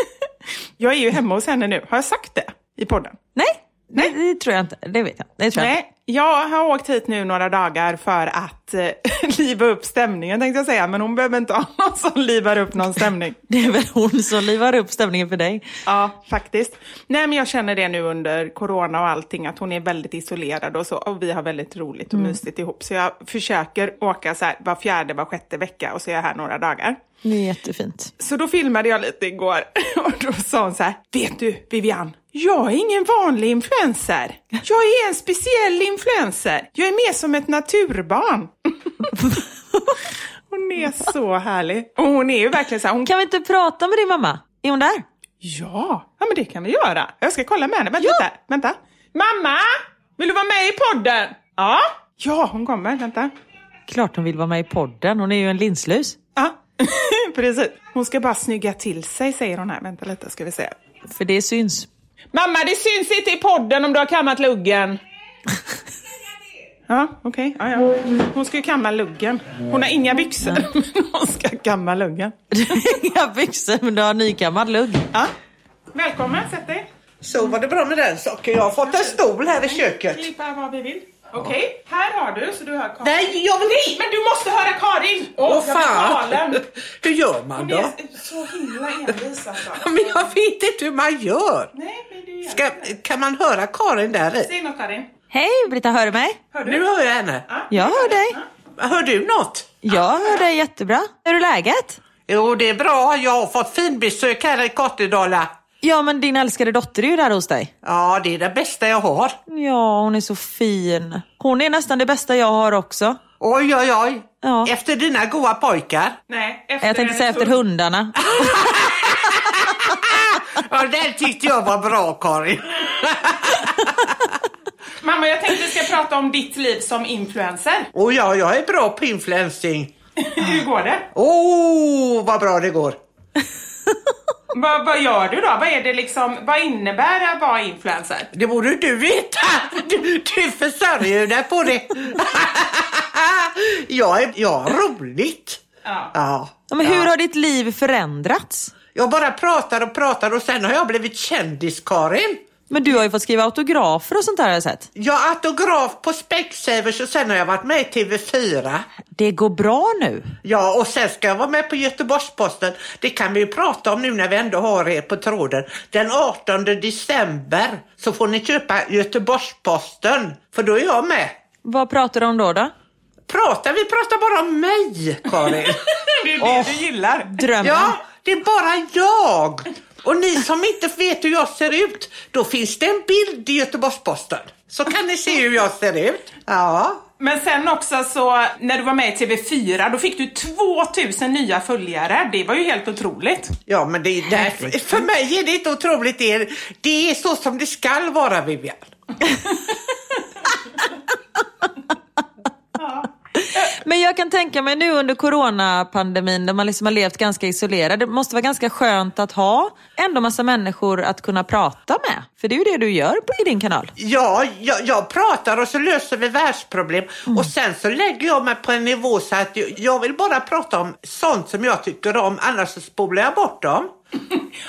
jag är ju hemma hos henne nu. Har jag sagt det i podden? Nej, Nej. Det, det tror jag inte. Det vet jag Det tror jag inte. Jag har åkt hit nu några dagar för att eh, liva upp stämningen tänkte jag säga, men hon behöver inte ha någon som livar upp någon stämning. Det är väl hon som livar upp stämningen för dig. Ja, faktiskt. Nej, men jag känner det nu under corona och allting, att hon är väldigt isolerad och så, och vi har väldigt roligt och mysigt ihop. Så jag försöker åka så här var fjärde, var sjätte vecka och så är jag här några dagar. Det är jättefint. Så då filmade jag lite igår och då sa hon så här, vet du Vivian, jag är ingen vanlig influencer. Jag är en speciell influencer. Jag är mer som ett naturbarn. hon är så härlig. Och hon är ju verkligen så här, hon Kan vi inte prata med din mamma? Är hon där? Ja, ja men det kan vi göra. Jag ska kolla med henne. Vänta, vänta, vänta. Mamma! Vill du vara med i podden? Ja. Ja, hon kommer. Vänta. Klart hon vill vara med i podden. Hon är ju en linslus. Ja, precis. Hon ska bara snygga till sig, säger hon här. Vänta lite, ska vi se. För det syns. Mamma, det syns inte i podden om du har kammat luggen. Ja, okej. Ja, ja. Hon ska ju kamma luggen. Hon har inga byxor, men hon ska kamma luggen. Inga byxor men du har nykammad lugg. Ja. Välkommen, sätt dig. Så var det bra med den saken. Jag har fått en stol här i köket. Klippa vad vi vill. Okej, här har du så du hör Karin. Nej, jag vill Nej, men du måste höra Karin! Åh, blir fan! galen. Hur gör man Hon då? är så himla envis alltså. Men jag vet inte hur man gör. Nej, men du gör Ska, det. kan man höra Karin där i? Säg något Karin. Hej Britta, hör du mig? Hör du? Nu hör jag henne. Jag hör dig. Hör du något? Jag hör dig jättebra. Hur är läget? Jo, det är bra. Jag har fått finbesök här i Kortedala. Ja, men din älskade dotter är ju där hos dig. Ja, det är det bästa jag har. Ja, hon är så fin. Hon är nästan det bästa jag har också. Oj, oj, oj. Ja. Efter dina goa pojkar. Nej, efter Jag tänkte säga efter hundarna. Ja, den tyckte jag var bra, Karin. Mamma, jag tänkte vi ska prata om ditt liv som influencer. Och ja, jag är bra på influencing. Hur går det? Åh, oh, vad bra det går. Vad, vad gör du då? Vad är det liksom, vad innebär det att vara influencer? Det borde du veta. Du, du försörjer dig på det. Jag är, jag har roligt. Ja. Ja. Ja, men hur har ditt liv förändrats? Jag bara pratar och pratar och sen har jag blivit kändis, Karin. Men du har ju fått skriva autografer och sånt där har jag sett. Har autograf på Specsavers och sen har jag varit med i TV4. Det går bra nu. Ja, och sen ska jag vara med på Göteborgs-Posten. Det kan vi ju prata om nu när vi ändå har er på tråden. Den 18 december så får ni köpa Göteborgs-Posten, för då är jag med. Vad pratar du om då? då? Pratar vi pratar bara om mig, Karin. Det är det du gillar. Drömmen. Ja, det är bara jag. Och ni som inte vet hur jag ser ut, då finns det en bild i Göteborgs-Posten. Så kan ni se hur jag ser ut. Ja. Men sen också så, när du var med i TV4, då fick du 2000 nya följare. Det var ju helt otroligt. Ja, men det där, för mig är det inte otroligt. Det är, det är så som det skall vara, Vivian. Men jag kan tänka mig nu under coronapandemin där man liksom har levt ganska isolerad. Det måste vara ganska skönt att ha ändå massa människor att kunna prata med. För det är ju det du gör på, i din kanal. Ja, jag, jag pratar och så löser vi världsproblem. Och sen så lägger jag mig på en nivå så att jag, jag vill bara prata om sånt som jag tycker om, annars så spolar jag bort dem.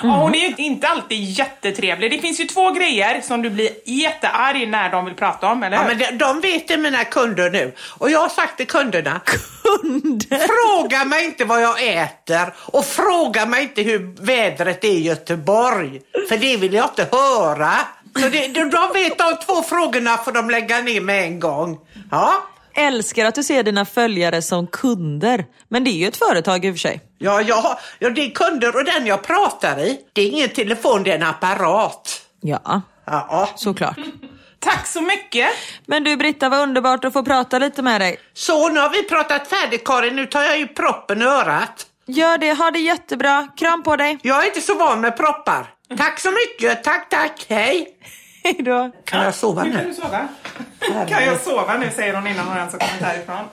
Ja, hon är inte alltid jättetrevlig. Det finns ju två grejer som du blir jättearg när de vill prata om, eller Ja, hur? men de, de vet det mina kunder nu. Och jag har sagt till kunderna, Kunder? fråga mig inte vad jag äter och fråga mig inte hur vädret är i Göteborg. För det vill jag inte höra. Så det, de, de vet de två frågorna får de lägga ner med en gång. Ja, Älskar att du ser dina följare som kunder. Men det är ju ett företag i och för sig. ja, ja, ja det är kunder och den jag pratar i. Det är ingen telefon, det är en apparat. Ja, Ja, såklart. Tack så mycket! Men du Britta, vad underbart att få prata lite med dig. så nu har vi pratat färdigt Karin, nu tar jag ju proppen i örat. Gör det, ha det jättebra. Kram på dig. Jag är inte så van med proppar. Tack så mycket, tack tack, hej. Hej då. Kan jag sova Nu kan nu? du sova. Kan jag sova nu, säger hon innan hon ens har kommit härifrån.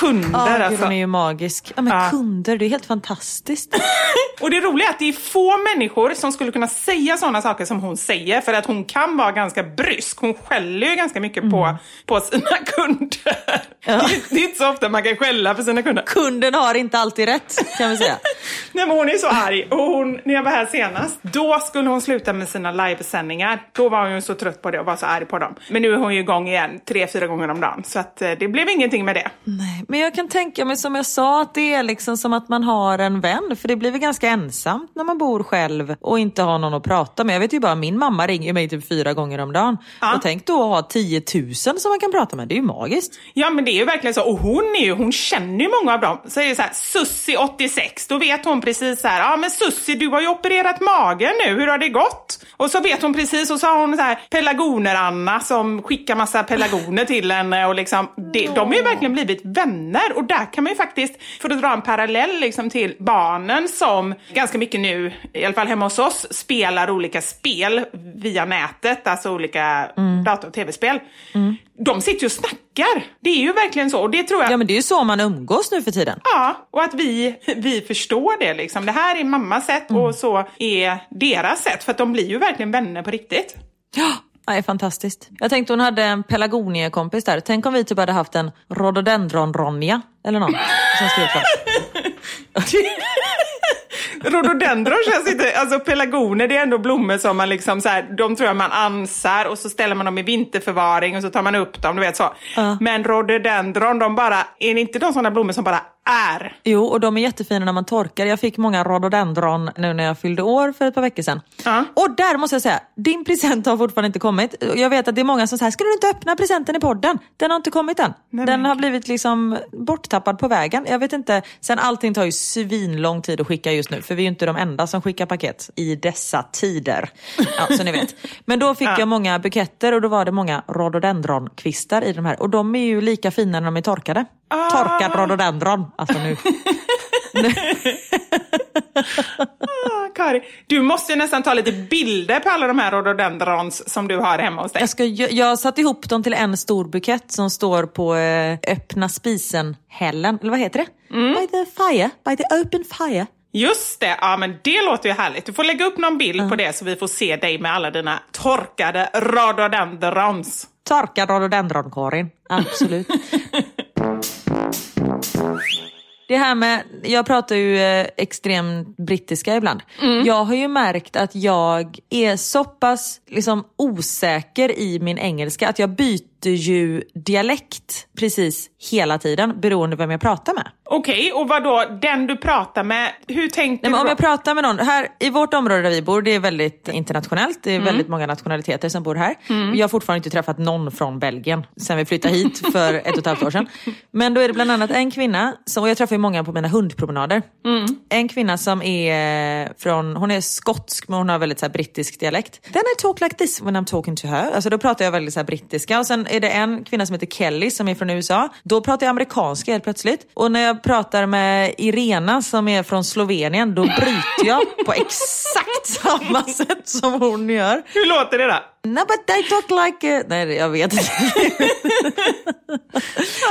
Kunder Ja, gud, alltså. hon är ju magisk. Ja, men Ja. kunder, det är helt fantastiskt. Och det roliga är att det är få människor som skulle kunna säga sådana saker som hon säger för att hon kan vara ganska brysk. Hon skäller ju ganska mycket på, på sina kunder. Är, det är inte så ofta man kan skälla för sina kunder. Kunden har inte alltid rätt, kan vi säga. Nej men hon är så arg. Och hon, när jag var här senast, då skulle hon sluta med sina livesändningar. Då var hon ju så trött på det och var så arg på dem. Men nu är hon ju igång igen tre, fyra gånger om dagen. Så att eh, det blev ingenting med det. Nej, men jag kan tänka mig som jag sa att det är liksom som att man har en vän. För det blir väl ganska ensamt när man bor själv och inte har någon att prata med. Jag vet ju bara, min mamma ringer mig typ fyra gånger om dagen. Ja. Och tänk då att ha 10 000 som man kan prata med. Det är ju magiskt. Ja men det är ju verkligen så. Och hon är ju, hon känner ju många av dem. Så är det så här, Sussi 86, då vet hon precis så här, ja men Sussi du har ju opererat magen nu, hur har det gått? Och så vet hon precis, och så har hon så här pelargoner-Anna som skickar massa pelargoner till henne och liksom, det, de har ju verkligen blivit vänner. Och där kan man ju faktiskt, för att dra en parallell liksom till barnen som ganska mycket nu, i alla fall hemma hos oss, spelar olika spel via nätet, alltså olika dator och tv-spel. De sitter ju och snackar. Det är ju verkligen så. Och det tror jag... Ja men det är ju så man umgås nu för tiden. Ja, och att vi, vi förstår det liksom. Det här är mammas sätt och så är deras sätt. För att de blir ju verkligen vänner på riktigt. Ja, är fantastiskt. Jag tänkte hon hade en pelargoniekompis där. Tänk om vi typ hade haft en rhododendron-Ronja eller någon som skrev. Rhododendron känns inte, alltså pelargoner det är ändå blommor som man liksom så här, de tror jag man ansar och så ställer man dem i vinterförvaring och så tar man upp dem, du vet så. Ja. Men rhododendron, de bara, är det inte de sådana blommor som bara är? Jo, och de är jättefina när man torkar. Jag fick många rhododendron nu när jag fyllde år för ett par veckor sedan. Ja. Och där måste jag säga, din present har fortfarande inte kommit. Jag vet att det är många som säger, ska du inte öppna presenten i podden? Den har inte kommit än. Nej, Den men- har blivit liksom borttappad på vägen. Jag vet inte, sen allting tar ju svinlång tid att skicka just nu, för vi är ju inte de enda som skickar paket i dessa tider. Ja, så ni vet. Men då fick Ja. jag många buketter och då var det många rhododendronkvistar i de här. Och de är ju lika fina när de är torkade. Ah. Torkad rhododendron. Alltså nu. Ah, Kari, du måste nästan ta lite bilder på alla de här rhododendrons som du har hemma hos dig. Jag, ska, jag, jag satt ihop dem till en stor bukett som står på eh, öppna spisen-hällen. Eller vad heter det? Mm. By the fire. By the open fire. Just det, ja men det låter ju härligt. Du får lägga upp någon bild på det så vi får se dig med alla dina torkade rhododendrons. Torkad rhododendron, Karin. Absolut. det här med, jag pratar ju eh, extrem brittiska ibland. Mm. Jag har ju märkt att jag är så pass liksom, osäker i min engelska att jag byter ju dialekt precis hela tiden beroende på vem jag pratar med. Okej, och vad då den du pratar med, hur tänkte Nej, du om jag pratar med någon, här i vårt område där vi bor, det är väldigt internationellt. Det är Mm. väldigt många nationaliteter som bor här. Jag har fortfarande inte träffat någon från Belgien sen vi flyttade hit för ett och ett halvt år sedan. Men då är det bland annat en kvinna, som, och jag träffar ju många på mina hundpromenader. Mm. En kvinna som är från, hon är skotsk men hon har väldigt så brittisk dialekt. Then I talk like this when I'm talking to her. Alltså då pratar jag väldigt så här, brittiska. Och sen är det en kvinna som heter Kelly som är från USA. Då pratar jag amerikanska helt plötsligt. Och när jag pratar med Irena som är från Slovenien, då bryter jag på exakt samma sätt som hon gör. Hur låter det då? No but I talk like... A... Nej jag vet inte.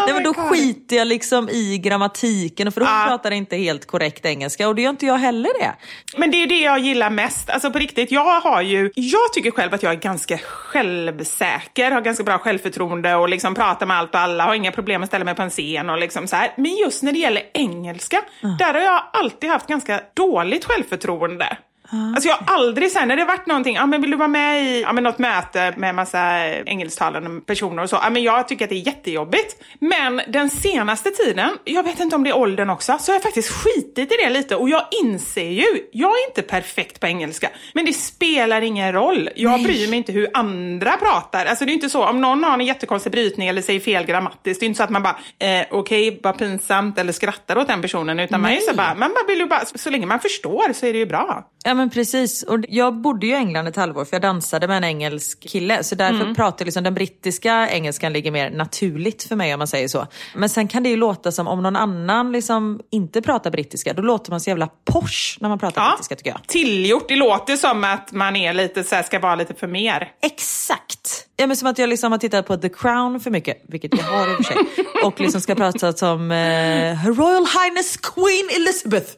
Nej men då skiter jag liksom i grammatiken för hon Ah. pratar inte helt korrekt engelska och det gör inte jag heller det. Men det är det jag gillar mest. Alltså på riktigt, jag har ju, jag tycker själv att jag är ganska självsäker, har ganska bra självförtroende och liksom pratar med allt och alla, har inga problem att ställa mig på en scen och liksom så här. Men just när det gäller engelska, där har jag alltid haft ganska dåligt självförtroende. Alltså jag har aldrig sen när det varit någonting, ja men vill du vara med i ja, men något möte med massa engelsktalande personer och så, ja men jag tycker att det är jättejobbigt. Men den senaste tiden, jag vet inte om det är åldern också, så har jag faktiskt skitit i det lite och jag inser ju, jag är inte perfekt på engelska, men det spelar ingen roll. Jag bryr mig inte hur andra pratar. Alltså det är inte så, om någon har en jättekonstig brytning eller säger fel grammatiskt, det är inte så att man bara, eh, okej, vad pinsamt eller skrattar åt den personen, utan man är så bara, man bara vill bara, så länge man förstår så är det ju bra. Ja men precis. Och jag bodde ju i England ett halvår för jag dansade med en engelsk kille. Så därför pratar liksom den brittiska engelskan ligger mer naturligt för mig om man säger så. Men sen kan det ju låta som om någon annan liksom inte pratar brittiska. Då låter man så jävla posh när man pratar brittiska tycker jag. Tillgjort, det låter som att man är lite så här, ska vara lite för mer. Exakt! Ja, men som att jag liksom har tittat på The Crown för mycket, vilket jag har i och för sig. Och liksom ska prata som eh, Her Royal Highness Queen Elizabeth.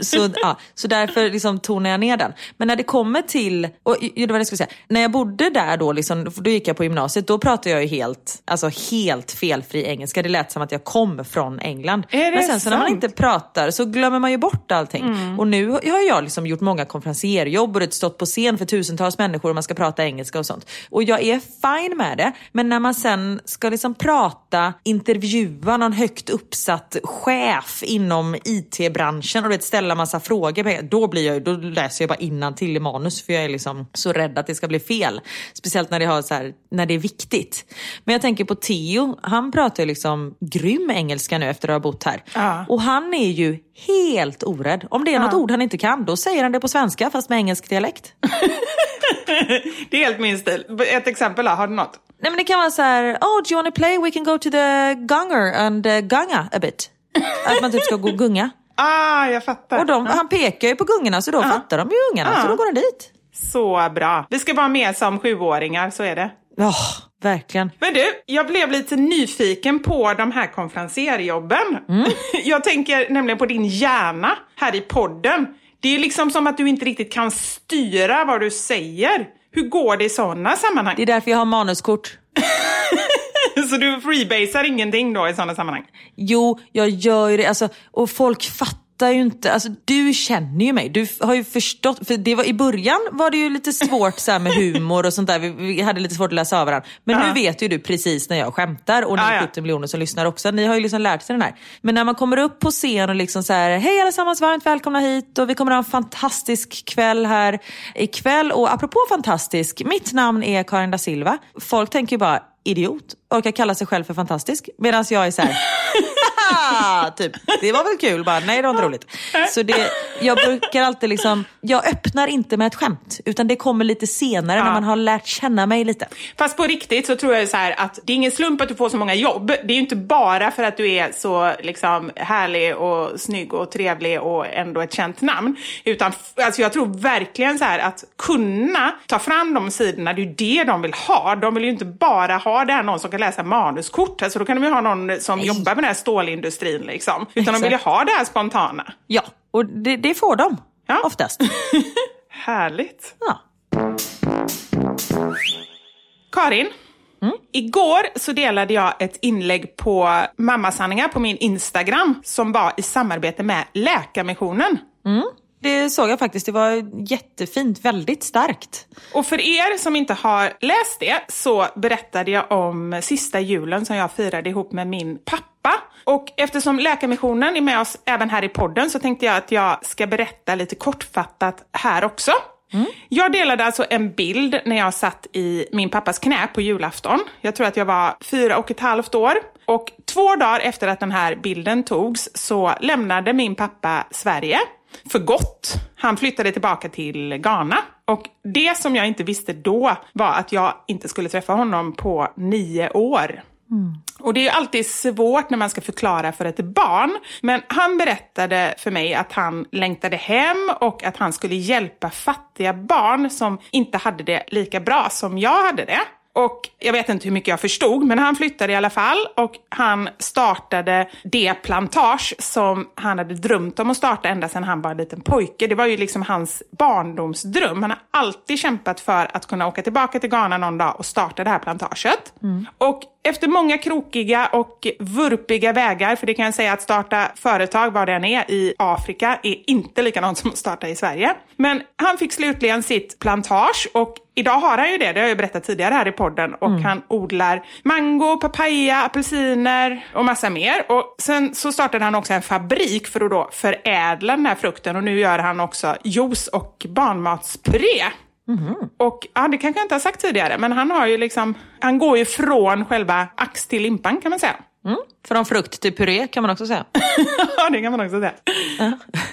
Så, ja, så därför liksom tonar jag ner den. Men när det kommer till, och det var det jag skulle säga, när jag bodde där då, liksom, då gick jag på gymnasiet, då pratade jag ju helt, alltså helt felfri engelska. Det lät som att jag kom från England. Är det Men sen så när man inte pratar så glömmer man ju bort allting. Mm. Och nu har jag liksom gjort många konferencierjobb och stått på scen för tusentals människor och man ska prata engelska och sånt. Och jag är fine med det. Men när man sen ska liksom prata, intervjua någon högt uppsatt chef inom IT-branschen och vet, ställa massa frågor, då, blir jag, då läser jag bara till i manus för jag är liksom så rädd att det ska bli fel. Speciellt när det, har så här, när det är viktigt. Men jag tänker på Theo, han pratar ju liksom grym engelska nu efter att ha bott här. Ja. Och han är ju helt orädd. Om det är något ord han inte kan, då säger han det på svenska fast med engelsk dialekt. Det är helt min stil. Ett exempel då, har du något? Nej men det kan vara så här, oh do you wanna play? We can go to the gunger and uh, gunga a bit. Att man typ ska gå och gunga. Ah, jag fattar. Och de, han pekar ju på gungorna så då fattar de ju ungarna Ja. så då går de dit. Så bra. Vi ska vara med som sjuåringar, så är det. Ja, verkligen. Men du, jag blev lite nyfiken på de här konferencierjobben. Jag tänker nämligen på din hjärna här i podden. Det är liksom som att du inte riktigt kan styra vad du säger. Hur går det i sådana sammanhang? Det är därför jag har manuskort. Så du freebasar ingenting då i sådana sammanhang? Jo, jag gör ju det. Alltså, och folk fattar ju inte. Alltså, du känner ju mig. Du har ju förstått. För det var, I början var det ju lite svårt så med humor och sånt där. Vi, vi hade lite svårt att läsa av varandra. Men Ja. nu vet ju du precis när jag skämtar. Och ni Ja, ja. 70 miljoner som lyssnar också. Ni har ju liksom lärt sig den här. Men när man kommer upp på scen och liksom så här, hej allesammans, varmt välkomna hit. Och vi kommer ha en fantastisk kväll här ikväll. Och apropå fantastisk, mitt namn är Karin da Silva. Folk tänker ju bara, idiot, orkar kalla sig själv för fantastisk. Medan jag är så här, "Haha!" typ, det var väl kul, bara, nej det var inte roligt. Så det, jag brukar alltid liksom, jag öppnar inte med ett skämt, utan det kommer lite senare när man har lärt känna mig lite. Fast på riktigt så tror jag så här att det är ingen slump att du får så många jobb. Det är ju inte bara för att du är så liksom härlig och snygg och trevlig och ändå ett känt namn. Utan alltså jag tror verkligen så här att kunna ta fram de sidorna, det är ju det de vill ha. De vill ju inte bara ha det här någon som kan läsa manuskort. Alltså då kan de ju ha någon som jobbar med den här stålindustrin liksom. Utan de vill ju Exakt. ha det här spontana. Ja, och det, det får de Ja. oftast. Härligt. Ja. Karin, Igår så delade jag ett inlägg på Mammasanningar på min Instagram som var i samarbete med Läkarmissionen. Det såg jag faktiskt. Det var jättefint. Väldigt starkt. Och för er som inte har läst det så berättade jag om sista julen som jag firade ihop med min pappa. Och eftersom Läkarmissionen är med oss även här i podden så tänkte jag att jag ska berätta lite kortfattat här också. Jag delade alltså en bild när jag satt i min pappas knä på julafton. Jag tror att jag var fyra och ett halvt år. Och två dagar efter att den här bilden togs så lämnade min pappa Sverige för gott. Han flyttade tillbaka till Ghana. Och det som jag inte visste då var att jag inte skulle träffa honom på nio år. Och det är ju alltid svårt när man ska förklara för ett barn. Men han berättade för mig att han längtade hem och att han skulle hjälpa fattiga barn som inte hade det lika bra som jag hade det. Och jag vet inte hur mycket jag förstod, men han flyttade i alla fall och han startade det plantage som han hade drömt om att starta ända sedan han var en liten pojke. Det var ju liksom hans barndomsdröm. Han har alltid kämpat för att kunna åka tillbaka till Ghana någon dag och starta det här plantaget. Och efter många krokiga och vurpiga vägar, för det kan jag säga att starta företag var det än är i Afrika är inte likadant som att starta i Sverige. Men han fick slutligen sitt plantage och idag har han ju det, det har jag berättat tidigare här i podden. Och han odlar mango, papaya, apelsiner och massa mer. Och sen så startade han också en fabrik för att då förädla den här frukten och nu gör han också juice och barnmatspuré. Mm-hmm. Och ja, det kanske jag inte har sagt tidigare, men han har ju liksom, han går ju från själva ax till limpan kan man säga. Från frukt till puré kan man också säga. Ja, det kan man också säga.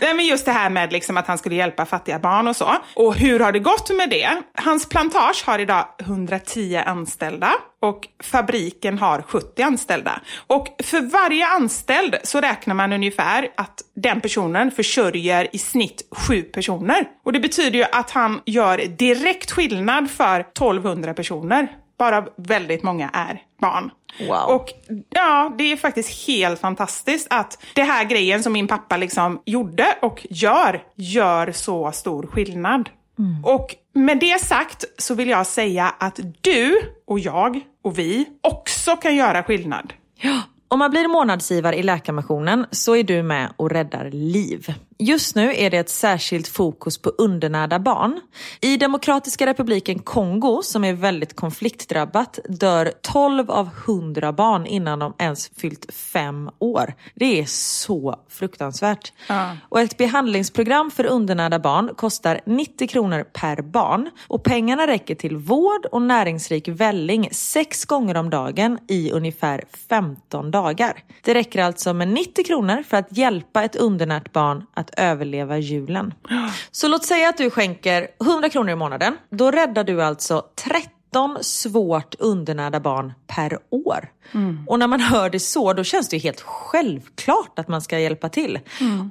Nej, men just det här med liksom att han skulle hjälpa fattiga barn och så. Och hur har det gått med det? Hans plantage har idag 110 anställda och fabriken har 70 anställda. Och för varje anställd så räknar man ungefär att den personen försörjer i snitt sju personer. Och det betyder ju att han gör direkt skillnad för 1200 personer. Bara väldigt många är barn. Wow. Och ja, det är faktiskt helt fantastiskt att det här grejen som min pappa liksom gjorde och gör, gör så stor skillnad. Och med det sagt så vill jag säga att du och jag och vi också kan göra skillnad. Om man blir månadsgivare i Läkarmissionen så är du med och räddar liv. Just nu är det ett särskilt fokus på undernärda barn. I Demokratiska republiken Kongo, som är väldigt konfliktdrabbat, dör 12 av 100 barn innan de ens fyllt fem år. Det är så fruktansvärt. Och ett behandlingsprogram för undernärda barn kostar 90 kronor per barn. Och pengarna räcker till vård och näringsrik välling sex gånger om dagen i ungefär 15 dagar. Det räcker alltså med 90 kronor för att hjälpa ett undernärt barn att överleva julen. Så låt säga att du skänker 100 kronor i månaden. Då räddar du alltså 13 svårt undernärda barn per år. Och när man hör det så, då känns det ju helt självklart att man ska hjälpa till.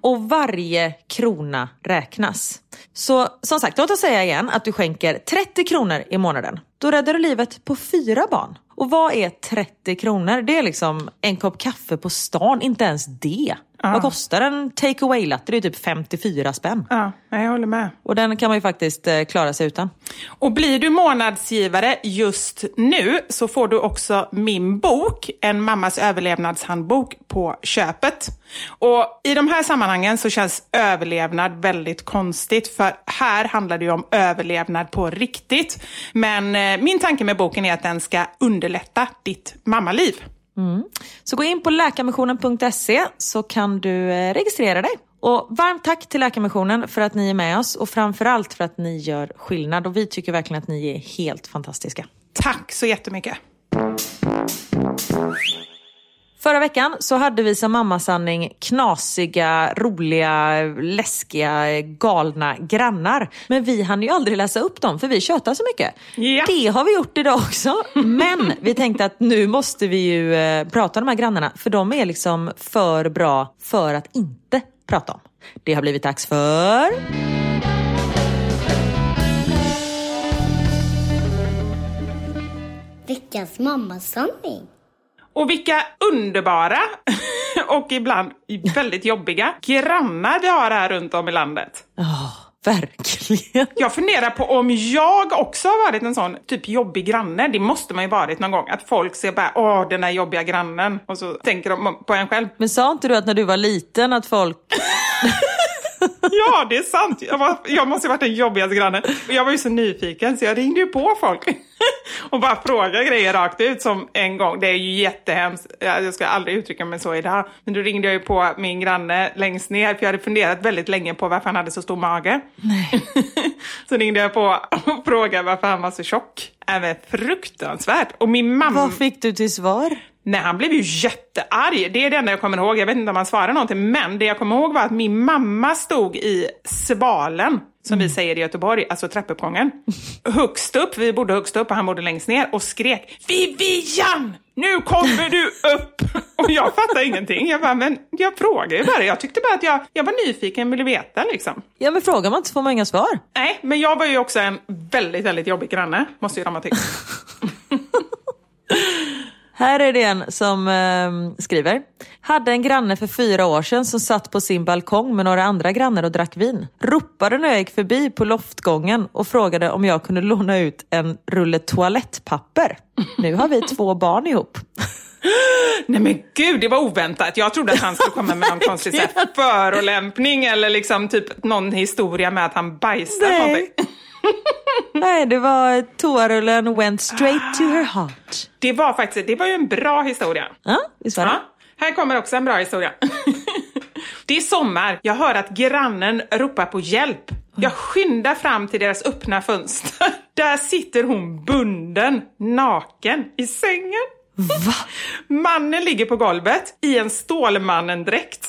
Och varje krona räknas. Så som sagt, låt oss säga igen att du skänker 30 kronor i månaden. Då räddar du livet på fyra barn. Och vad är 30 kronor? Det är liksom en kopp kaffe på stan, inte ens det. Vad kostar en take away latte? Det är typ 54 spänn. Ja, jag håller med. Och den kan man ju faktiskt eh, klara sig utan. Och blir du månadsgivare just nu så får du också min bok, En mammas överlevnadshandbok, på köpet. Och i de här sammanhangen så känns överlevnad väldigt konstigt för här handlar det ju om överlevnad på riktigt. Men eh, min tanke med boken är att den ska underlätta ditt mammaliv. Mm. Så gå in på läkarmissionen.se så kan du eh, registrera dig. Och varmt tack till Läkarmissionen för att ni är med oss och framförallt för att ni gör skillnad. Och vi tycker verkligen att ni är helt fantastiska. Tack så jättemycket. Förra veckan så hade vi som mammasanning knasiga, roliga, läskiga, galna grannar. Men vi hann ju aldrig läsa upp dem för vi tjötar så mycket. Ja. Det har vi gjort idag också. Men vi tänkte att nu måste vi ju eh, prata om de här grannarna för de är liksom för bra för att inte prata om. Det har blivit dags för... Veckans mammasanning. Och vilka underbara och ibland väldigt jobbiga grannar vi har här runt om i landet. verkligen. Jag funderar på om jag också har varit en sån typ jobbig granne. Det måste man ju varit någon gång. Att folk ser bara, åh den där jobbiga grannen. Och så tänker de på en själv. Men sa inte du att när du var liten att folk... Ja, det är sant. Jag, var, jag måste ha varit den jobbigaste grannen. Jag var ju så nyfiken så jag ringde ju på folk. Och bara frågade grejer rakt ut som en gång. Det är ju jättehemskt. Jag ska aldrig uttrycka mig så idag. Men då ringde jag ju på min granne längst ner. För jag hade funderat väldigt länge på varför han hade så stor mage. Nej. så ringde jag på och frågade varför han var så tjock. Även fruktansvärt. Och min mamma... Vad fick du till svar? Nej, han blev ju jättearg. Det är det enda jag kommer ihåg. Jag vet inte om han svarade någonting. Men det jag kommer ihåg var att min mamma stod i svalen, som vi säger i Göteborg, alltså trappuppgången. Högst upp, vi bodde högst upp och han bodde längst ner och skrek Vivian! Nu kommer du upp! Och jag fattade ingenting. Jag bara, men jag frågade ju bara. Jag tyckte bara att jag, jag var nyfiken, ville veta liksom. Ja men frågar man inte så får man inga svar. Nej, men jag var ju också en väldigt, väldigt jobbig granne, måste ju de ha tyckt. Här är det en som eh, skriver. Hade en granne för fyra år sedan som satt på sin balkong med några andra grannar och drack vin. Ropade när jag gick förbi på loftgången och frågade om jag kunde låna ut en rulle toalettpapper. Nu har vi två barn ihop. Nej men gud, det var oväntat. Jag trodde att han skulle komma med någon konstig förolämpning eller liksom typ någon historia med att han bajsade Nej. någonting. Nej, det var toarullen went straight to her heart. Det var faktiskt, det var ju en bra historia. Ja, visst var det? Ja, här kommer också en bra historia. Det är sommar. Jag hör att grannen ropar på hjälp. Jag skyndar fram till deras öppna fönster. Där sitter hon bunden, naken, i sängen. Va? Mannen ligger på golvet i en Stålmannen-dräkt.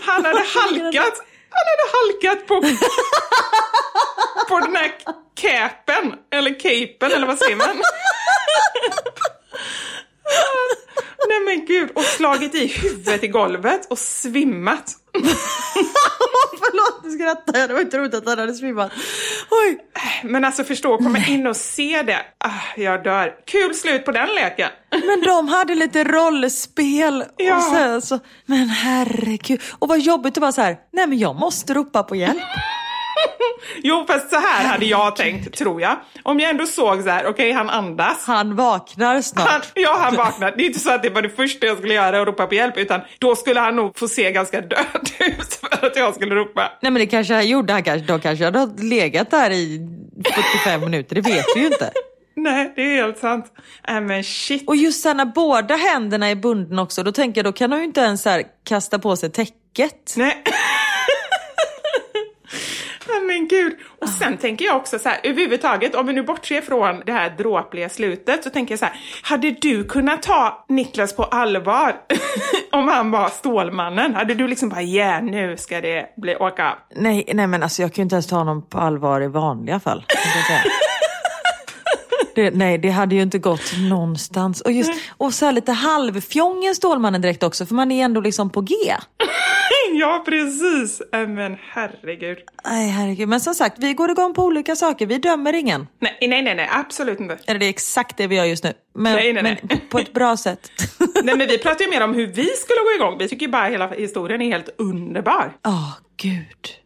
Han hade halkat, han hade halkat på, på den här capen, eller capen, eller vad säger man? Nej men gud, och slagit i huvudet i golvet och svimmat. Förlåt, nu skrattar jag. Det var inte roligt att han hade svimmat. Oj. Men alltså förstå, komma in och se det. Ah, jag dör. Kul slut på den leken. Men de hade lite rollspel Ja. och sen så, men herregud. Och vad jobbigt att vara så här, nej men jag måste ropa på hjälp. Jo, fast så här hade jag tänkt, tror jag. Om jag ändå såg så här, okej han andas. Han vaknar snart. Han, ja, han vaknar. Det är inte så att det var det första jag skulle göra och ropa på hjälp, utan då skulle han nog få se ganska död ut för att jag skulle ropa. Nej men det kanske han gjorde, han kanske, de kanske hade legat där i 45 minuter, det vet vi ju inte. Nej, det är helt sant. Äh, men shit. Och just sen när båda händerna är bundna också, då tänker jag då kan han ju inte ens så här kasta på sig täcket. Nej. Men gud. Och sen tänker jag också så här, överhuvudtaget, om vi nu bortser från det här dråpliga slutet, så tänker jag så här, hade du kunnat ta Niklas på allvar om han var Stålmannen? Hade du liksom bara, yeah, nu ska det bli åka? Nej, nej men alltså jag kan ju inte ens ta honom på allvar i vanliga fall. Det, nej, det hade ju inte gått någonstans. Och, just, och så här lite halvfjongen Stålmannen direkt också, för man är ändå liksom på G. ja, precis. Äh, men herregud. Nej, herregud. Men som sagt, vi går igång på olika saker. Vi dömer ingen. Nej, nej, nej, nej absolut inte. Eller det är exakt det vi gör just nu. Men, Nej, nej, nej. men på ett bra sätt. Nej, men vi pratar ju mer om hur vi skulle gå igång. Vi tycker ju bara hela historien är helt underbar. Åh, gud.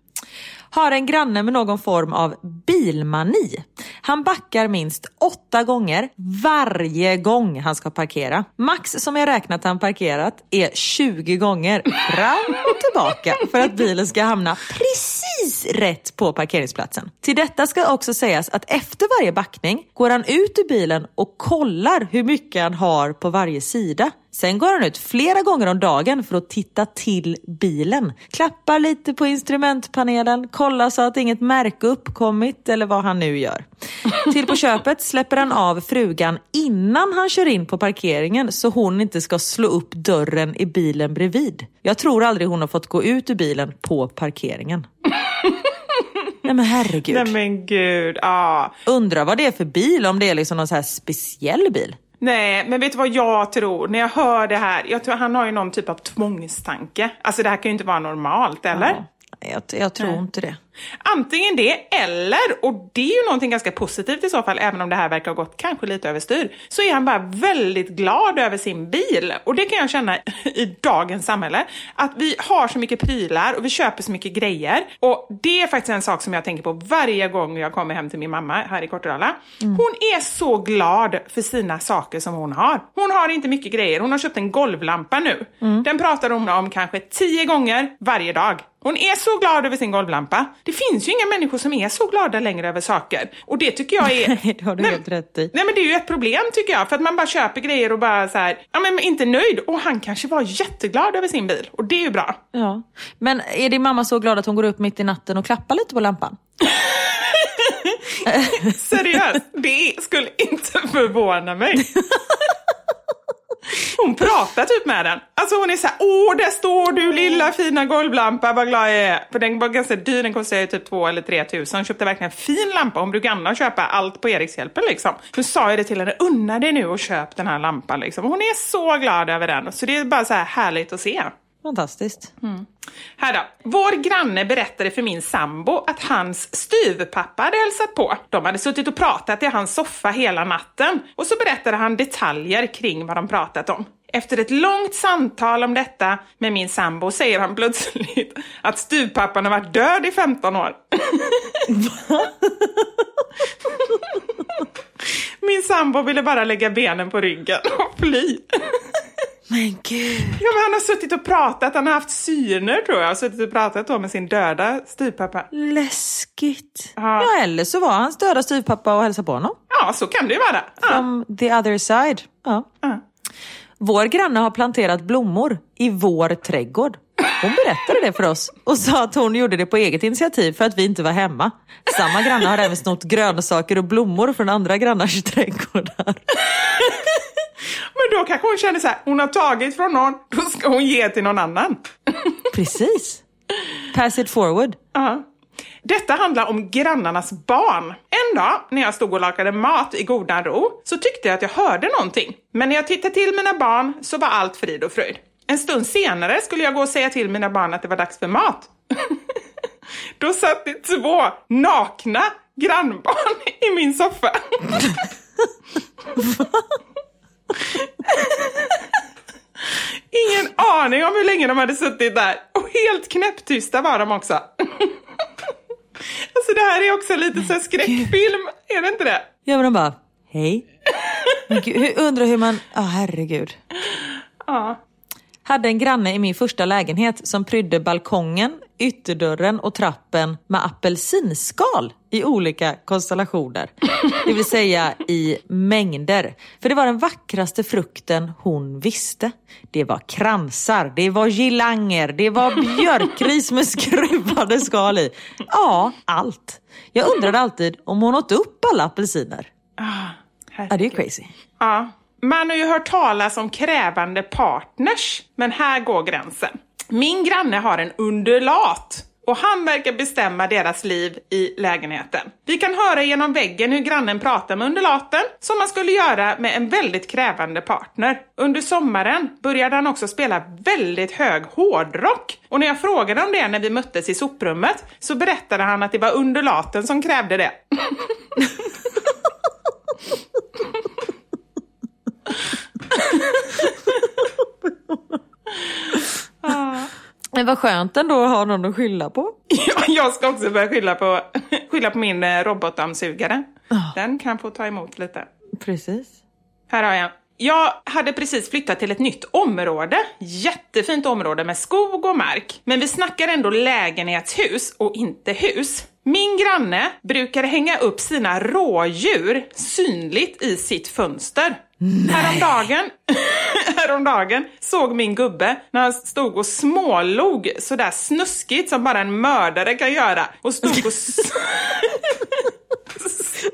Har en granne med någon form av bilmani. Han backar minst åtta gånger varje gång han ska parkera. Max som jag räknat han parkerat är 20 gånger fram och tillbaka för att bilen ska hamna precis rätt på parkeringsplatsen. Till detta ska också sägas att efter varje backning går han ut ur bilen och kollar hur mycket han har på varje sida. Sen går han ut flera gånger om dagen för att titta till bilen. Klappar lite på instrumentpanelen, kollar så att inget märke uppkommit eller vad han nu gör. Till på köpet släpper han av frugan innan han kör in på parkeringen så hon inte ska slå upp dörren i bilen bredvid. Jag tror aldrig hon har fått gå ut ur bilen på parkeringen. Nej men herregud. Nej, men gud. Ja. Undrar vad det är för bil, om det är liksom någon så här speciell bil. Nej, men vet du vad jag tror? När jag hör det här, jag tror han har ju någon typ av tvångstanke. Alltså det här kan ju inte vara normalt, eller? Ja, jag, jag tror inte det. Antingen det, eller, och det är ju någonting ganska positivt i så fall, även om det här verkar ha gått kanske lite överstyr, så är han bara väldigt glad över sin bil. Och det kan jag känna i dagens samhälle, att vi har så mycket prylar och vi köper så mycket grejer. Och det är faktiskt en sak som jag tänker på varje gång jag kommer hem till min mamma här i Kortedala. Hon är så glad för sina saker som hon har. Hon har inte mycket grejer, hon har köpt en golvlampa nu. Den pratar hon om kanske tio gånger varje dag. Hon är så glad över sin golvlampa. Det finns ju inga människor som är så glada längre över saker. Och det tycker jag är... Nej, det har du Nej, helt rätt i. Nej men det är ju ett problem tycker jag, för att man bara köper grejer och bara så här, ja men inte nöjd. Och han kanske var jätteglad över sin bil, och det är ju bra. Ja. Men är din mamma så glad att hon går upp mitt i natten och klappar lite på lampan? Seriöst, det skulle inte förvåna mig. Hon pratar typ med den. Alltså hon är så här, åh där står du lilla fina golvlampa, vad glad jag är. För den var ganska dyr, den kostade ju typ två eller tre tusen. Hon köpte verkligen en fin lampa. Hon brukar annars köpa allt på Erikshjälpen liksom. så sa jag det till henne, unna dig nu och köp den här lampan liksom. Hon är så glad över den. Så det är bara så här härligt att se. Fantastiskt. Här då. Vår granne berättade för min sambo att hans styvpappa hade hälsat på. De hade suttit och pratat i hans soffa hela natten. Och så berättade han detaljer kring vad de pratat om. Efter ett långt samtal om detta med min sambo säger han plötsligt att styvpappan har varit död i 15 år. Min sambo ville bara lägga benen på ryggen och fly. Men gud. Ja, men han har suttit och pratat, han har haft syner tror jag, suttit och pratat då med sin döda styvpappa. Läskigt. Ja. Ja, eller så var hans döda styvpappa och hälsade på honom. Ja, så kan det ju vara. Ja. From the other side. Ja. Ja. Vår granne har planterat blommor i vår trädgård. Hon berättade det för oss och sa att hon gjorde det på eget initiativ för att vi inte var hemma. Samma granne har även snott grönsaker och blommor från andra grannars trädgårdar. Men då kanske hon känner så här, hon har tagit från någon, då ska hon ge till någon annan. Precis. Pass it forward. Ja. Detta handlar om grannarnas barn. En dag när jag stod och lagade mat i godan ro så tyckte jag att jag hörde någonting. Men när jag tittade till mina barn så var allt frid och fröjd. En stund senare skulle jag gå och säga till mina barn att det var dags för mat. Då satt det två nakna grannbarn i min soffa. Ingen aning om hur länge de hade suttit där. Och helt knäpptysta var de också. Alltså det här är också lite så skräckfilm, är det inte det? Ja men de bara, hej. Men gud, undrar hur man, ja herregud. Ja. Hade en granne i min första lägenhet som prydde balkongen, ytterdörren och trappen med apelsinskal i olika konstellationer. Det vill säga i mängder. För det var den vackraste frukten hon visste. Det var kransar, det var girlanger, det var björkris med skruvade skal i. Ja, allt. Jag undrade alltid om hon åt upp alla apelsiner. Ja, det är ju crazy. Ja. Man har ju hört talas om krävande partners, men här går gränsen. Min granne har en undulat och han verkar bestämma deras liv i lägenheten. Vi kan höra genom väggen hur grannen pratar med undulaten, som man skulle göra med en väldigt krävande partner. Under sommaren började han också spela väldigt hög hårdrock. Och när jag frågade om det när vi möttes i soprummet så berättade han att det var undulaten som krävde det. Men vad skönt ändå att ha någon att skylla på. Ja, jag ska också börja skylla på, skylla på min eh, robotdammsugare. Den kan få ta emot lite. Precis. Här har jag. Jag hade precis flyttat till ett nytt område. Jättefint område med skog och mark. Men vi snackar ändå lägenhetshus och inte hus. Min granne brukar hänga upp sina rådjur synligt i sitt fönster. Häromdagen, häromdagen såg min gubbe när han stod och smålog sådär snuskigt som bara en mördare kan göra. Och stod och...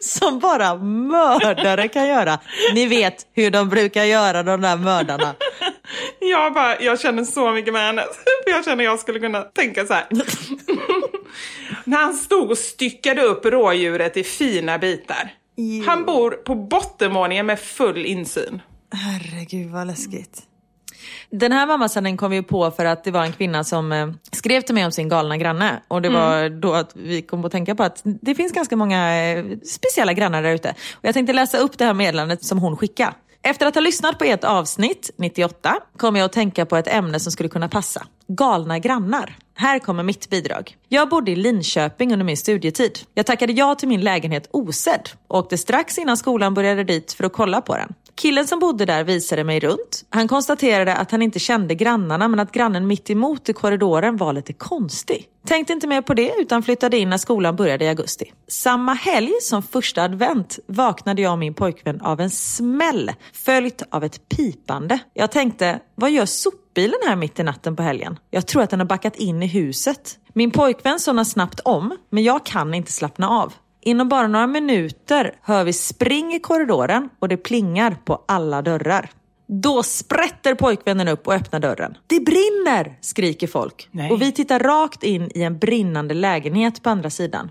Som bara mördare kan göra. Ni vet hur de brukar göra de där mördarna. Jag, bara, jag känner så mycket med henne. Jag känner jag skulle kunna tänka så här. När han stod och styckade upp rådjuret i fina bitar. Han bor på bottenvåningen med full insyn. Herregud vad läskigt. Den här mammasändningen kom vi på för att det var en kvinna som eh, skrev till mig om sin galna granne. Och det var då att vi kom att tänka på att det finns ganska många eh, speciella grannar där ute. Och jag tänkte läsa upp det här meddelandet som hon skickade. Efter att ha lyssnat på ert avsnitt, 98, kom jag att tänka på ett ämne som skulle kunna passa. Galna grannar. Här kommer mitt bidrag. Jag bodde i Linköping under min studietid. Jag tackade ja till min lägenhet osedd och åkte strax innan skolan började dit för att kolla på den. Killen som bodde där visade mig runt. Han konstaterade att han inte kände grannarna men att grannen mitt emot i korridoren var lite konstig. Tänkte inte mer på det utan flyttade in när skolan började i augusti. Samma helg som första advent vaknade jag och min pojkvän av en smäll följt av ett pipande. Jag tänkte, vad gör sopbilen här mitt i natten på helgen? Jag tror att den har backat in i huset. Min pojkvän somnar snabbt om, men jag kan inte slappna av. Inom bara några minuter hör vi spring i korridoren och det plingar på alla dörrar. Då sprätter pojkvännen upp och öppnar dörren. Det brinner! skriker folk. Nej. Och vi tittar rakt in i en brinnande lägenhet på andra sidan.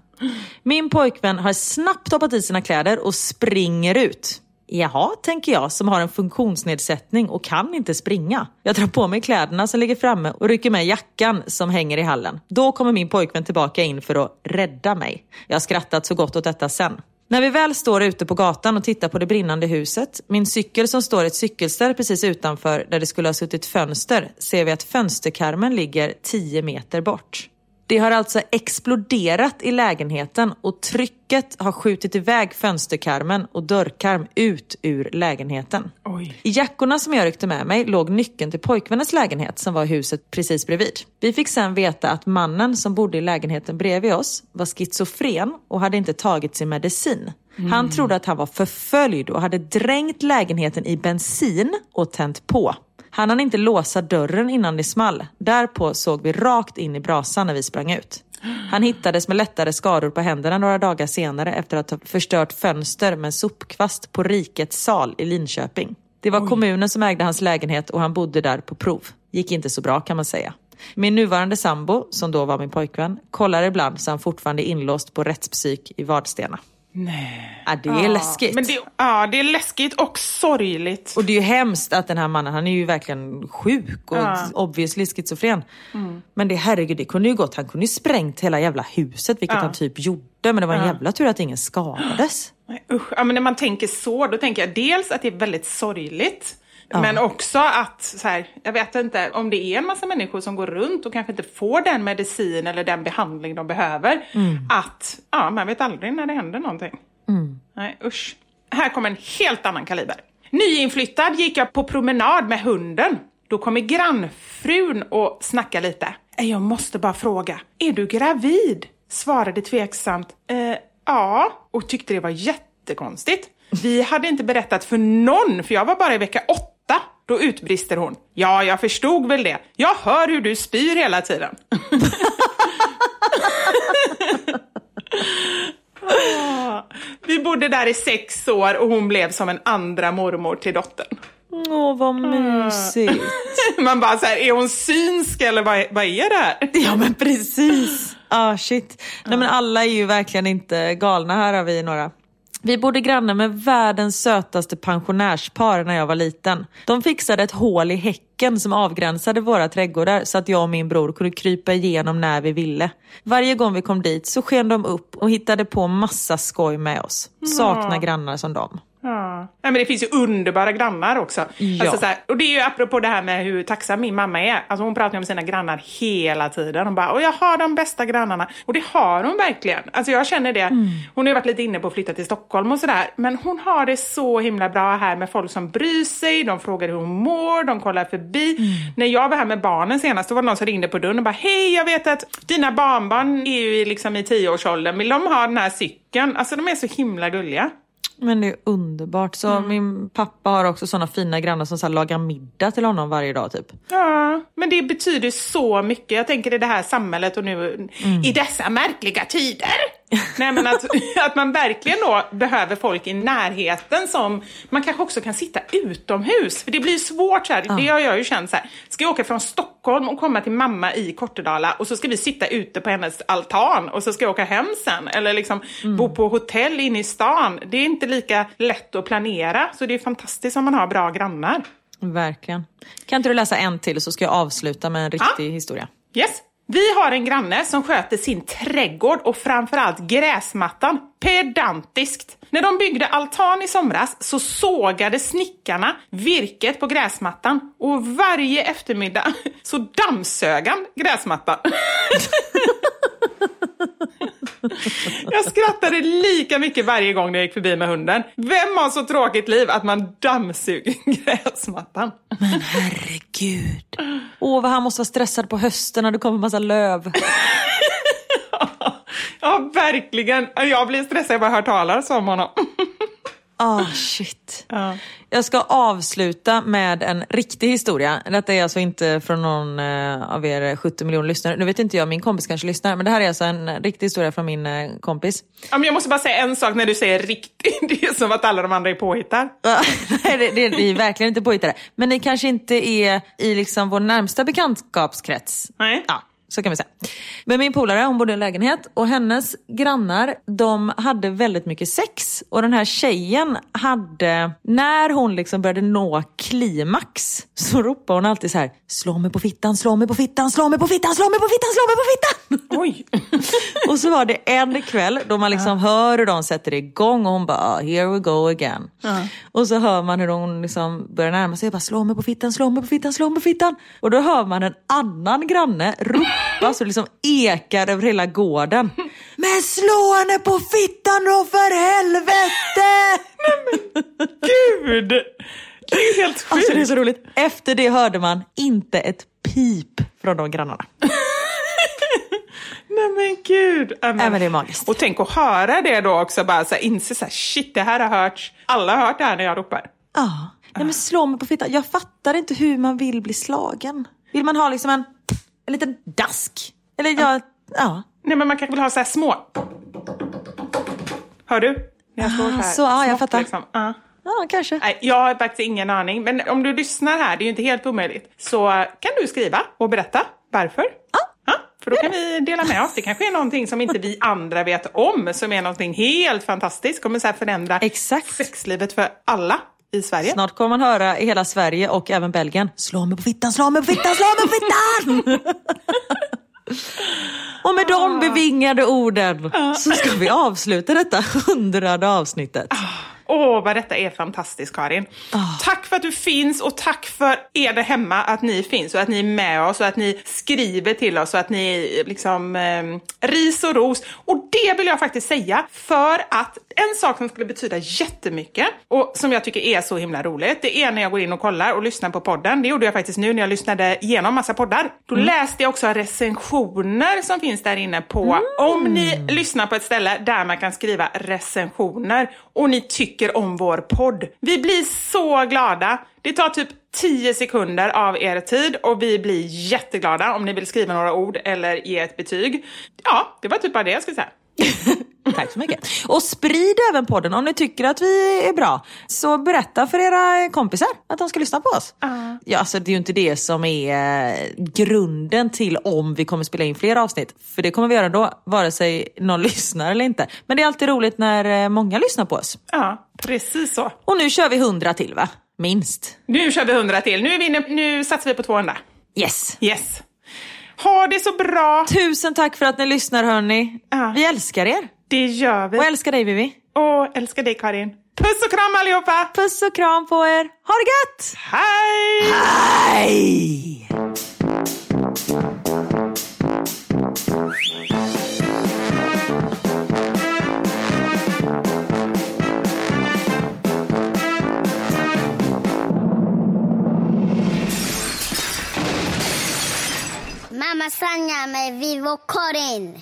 Min pojkvän har snabbt hoppat i sina kläder och springer ut. Jaha, tänker jag som har en funktionsnedsättning och kan inte springa. Jag drar på mig kläderna som ligger framme och rycker med jackan som hänger i hallen. Då kommer min pojkvän tillbaka in för att rädda mig. Jag har skrattat så gott åt detta sen. När vi väl står ute på gatan och tittar på det brinnande huset, min cykel som står i ett cykelställ precis utanför där det skulle ha suttit fönster, ser vi att fönsterkarmen ligger 10 meter bort. Det har alltså exploderat i lägenheten och trycket har skjutit iväg fönsterkarmen och dörrkarm ut ur lägenheten. Oj. I jackorna som jag ryckte med mig låg nyckeln till pojkvännens lägenhet som var huset precis bredvid. Vi fick sen veta att mannen som bodde i lägenheten bredvid oss var schizofren och hade inte tagit sin medicin. Han trodde att han var förföljd och hade dränkt lägenheten i bensin och tänt på. Han hann inte låsa dörren innan det small. Därpå såg vi rakt in i brasan när vi sprang ut. Han hittades med lättare skador på händerna några dagar senare efter att ha förstört fönster med en sopkvast på Rikets sal i Linköping. Det var kommunen som ägde hans lägenhet och han bodde där på prov. Gick inte så bra kan man säga. Min nuvarande sambo, som då var min pojkvän, kollar ibland så han fortfarande är inlåst på rättspsyk i Vadstena. Nej. Ja, det är läskigt. Men det, ja, det är läskigt och sorgligt. Och det är ju hemskt att den här mannen, han är ju verkligen sjuk och Ja. obviously schizofren. Men det herregud, det kunde ju gått. Han kunde ju sprängt hela jävla huset, vilket Ja. han typ gjorde. Men det var en jävla tur att ingen skadades. Nej, usch. Ja, men när man tänker så, då tänker jag dels att det är väldigt sorgligt. Men också att, så här, jag vet inte, om det är en massa människor som går runt och kanske inte får den medicin eller den behandling de behöver. Att, ja, man vet aldrig när det händer någonting. Nej, usch. Här kommer en helt annan kaliber. Nyinflyttad gick jag på promenad med hunden. Då kommer grannfrun och snackar lite. "Eh, Jag måste bara fråga, är du gravid? Svarade tveksamt, eh, ja, och tyckte det var jättekonstigt. Vi hade inte berättat för någon, för jag var bara i vecka åtta. Då utbrister hon, ja, jag förstod väl det. Jag hör hur du spyr hela tiden. Ah. Vi bodde där i sex år och hon blev som en andra mormor till dottern. Åh, vad mysigt. Man bara så här, är hon synsk eller vad är, vad är det här? Ja men precis. Ah shit. Nej men alla är ju verkligen inte galna. Här har vi några. Vi bodde grannar med världens sötaste pensionärspar när jag var liten. De fixade ett hål i häcken som avgränsade våra trädgårdar så att jag och min bror kunde krypa igenom när vi ville. Varje gång vi kom dit så sken de upp och hittade på massa skoj med oss. Saknar grannar som dem. Ja. Nej, men det finns ju underbara grannar också. Ja. Alltså, så här, och det är ju apropå det här med hur tacksam min mamma är. Alltså, hon pratar om sina grannar hela tiden. Hon bara, och jag har de bästa grannarna. Och det har hon verkligen. Alltså jag känner det. Hon har ju varit lite inne på att flytta till Stockholm och sådär. Men hon har det så himla bra här med folk som bryr sig. De frågar hur hon mår, de kollar förbi. När jag var här med barnen senast, då var det någon som ringde på dörren och bara, hej jag vet att dina barnbarn är ju i- liksom i tioårsåldern. Vill de ha den här cykeln? Alltså de är så himla gulliga. Men det är underbart. Så min pappa har också såna fina grannar som så lagar middag till honom varje dag typ. Ja, men det betyder så mycket. Jag tänker i det här samhället och nu i dessa märkliga tider. Nej, men att, att man verkligen då behöver folk i närheten som man kanske också kan sitta utomhus. För det blir svårt så här. Det har jag ju känt så här. Ska jag åka från Stockholm och komma till mamma i Kortedala och så ska vi sitta ute på hennes altan och så ska jag åka hem sen. Eller liksom bo på hotell inne i stan. Det är inte lika lätt att planera. Så det är fantastiskt om man har bra grannar. Verkligen. Kan inte du läsa en till så ska jag avsluta med en riktig historia. Yes. Vi har en granne som sköter sin trädgård och framförallt gräsmattan pedantiskt. När de byggde altan i somras så sågade snickarna virket på gräsmattan och varje eftermiddag så dammsög han gräsmattan. Jag skrattade lika mycket varje gång jag gick förbi med hunden. Vem har så tråkigt liv att man dammsuger gräsmattan? Men herregud. Åh, vad han måste vara stressad på hösten när det kommer massa löv. Ja, verkligen. Jag blir stressad jag bara hör talas om honom. Ah, shit. Ja. Jag ska avsluta med en riktig historia. Detta är alltså inte från någon eh, av er 70 miljoner lyssnare. Nu vet inte jag, min kompis kanske lyssnar. Men det här är alltså en riktig historia från min eh, kompis. Ja, men jag måste bara säga en sak när du säger riktigt. Det är som att alla de andra är påhittar. Nej, det, det, det är verkligen inte påhittade. Men det kanske inte är i liksom vår närmsta bekantskapskrets. Nej. Ja, så kan vi säga. Men min polare, hon bodde i en lägenhet och hennes grannar, de hade väldigt mycket sex. Och den här tjejen hade, när hon liksom började nå klimax, så ropade hon alltid så här, slå mig på fittan, slå mig på fittan, slå mig på fittan, slå mig på fittan, slå mig på fittan. Oj. Och så var det en kväll då man liksom hör hur de sätter igång och hon bara, ah, here we go again. Och så hör man hur hon liksom börjar närma sig, bara, slå mig på fittan, slå mig på fittan, slå mig på fittan. Och då hör man en annan granne ropa så det liksom ekar över hela gården. Men slå henne på fittan då för helvete! Gud! Det är ju helt sjukt. Alltså det är så roligt. Efter det hörde man inte ett pip från de grannarna. Nej men gud. Ja, Nej, men det är magiskt. Och tänk att höra det då också, bara så här, inse så här, shit det här har hörts. Alla har hört det här när jag ropar. Ja, Nej, men slå mig på fittan. Jag fattar inte hur man vill bli slagen. Vill man ha liksom en, en liten dask? Eller ja, ja. Nej men man kanske vill ha så här små. Hör du? När jag. Ah, så, ja, jag fattar. Liksom. Ja. Ja, kanske. Nej, jag har faktiskt ingen aning. Men om du lyssnar här, det är ju inte helt omöjligt, så kan du skriva och berätta varför. Ja. Ja, för då kan vi dela med oss. Det kanske är någonting som inte vi andra vet om, som är någonting helt fantastiskt. Kommer så här förändra Exakt. sexlivet för alla i Sverige. Snart kommer man höra i hela Sverige och även Belgien. Slå mig på fittan, slå mig på fittan, slå mig på fittan! och med de bevingade orden så ska vi avsluta detta hundrade avsnittet. Åh, vad detta är fantastiskt Karin. Tack för att du finns och tack för er där hemma att ni finns och att ni är med oss och att ni skriver till oss och att ni liksom eh, ris och ros. Och det vill jag faktiskt säga för att en sak som skulle betyda jättemycket och som jag tycker är så himla roligt, det är när jag går in och kollar och lyssnar på podden. Det gjorde jag faktiskt nu när jag lyssnade igenom massa poddar. Då läste jag också recensioner som finns där inne på, om ni lyssnar på ett ställe där man kan skriva recensioner och ni tycker om vår podd. Vi blir så glada. Det tar typ 10 sekunder av er tid och vi blir jätteglada om ni vill skriva några ord eller ge ett betyg. Ja, det var typ bara det jag skulle säga. Tack så mycket. Och sprid även podden om ni tycker att vi är bra. Så berätta för era kompisar att de ska lyssna på oss. Ja, alltså, det är ju inte det som är eh, grunden till om vi kommer spela in fler avsnitt. För det kommer vi göra då, vare sig någon lyssnar eller inte. Men det är alltid roligt när eh, många lyssnar på oss. Ja, precis så. Och nu kör vi 100 till va? Minst. Nu kör vi 100 till. Nu, är vi inne, nu satsar vi på 200. Yes. Yes. Ha det så bra. Tusen tack för att ni lyssnar hörni. Ja. Vi älskar er. Det gör vi. Och älskar dig Vivi. Och älskar dig Karin. Puss och kram allihopa. Puss och kram på er. Ha det gött! Hej! Hej! Mamma Sanja med Vivo Karin.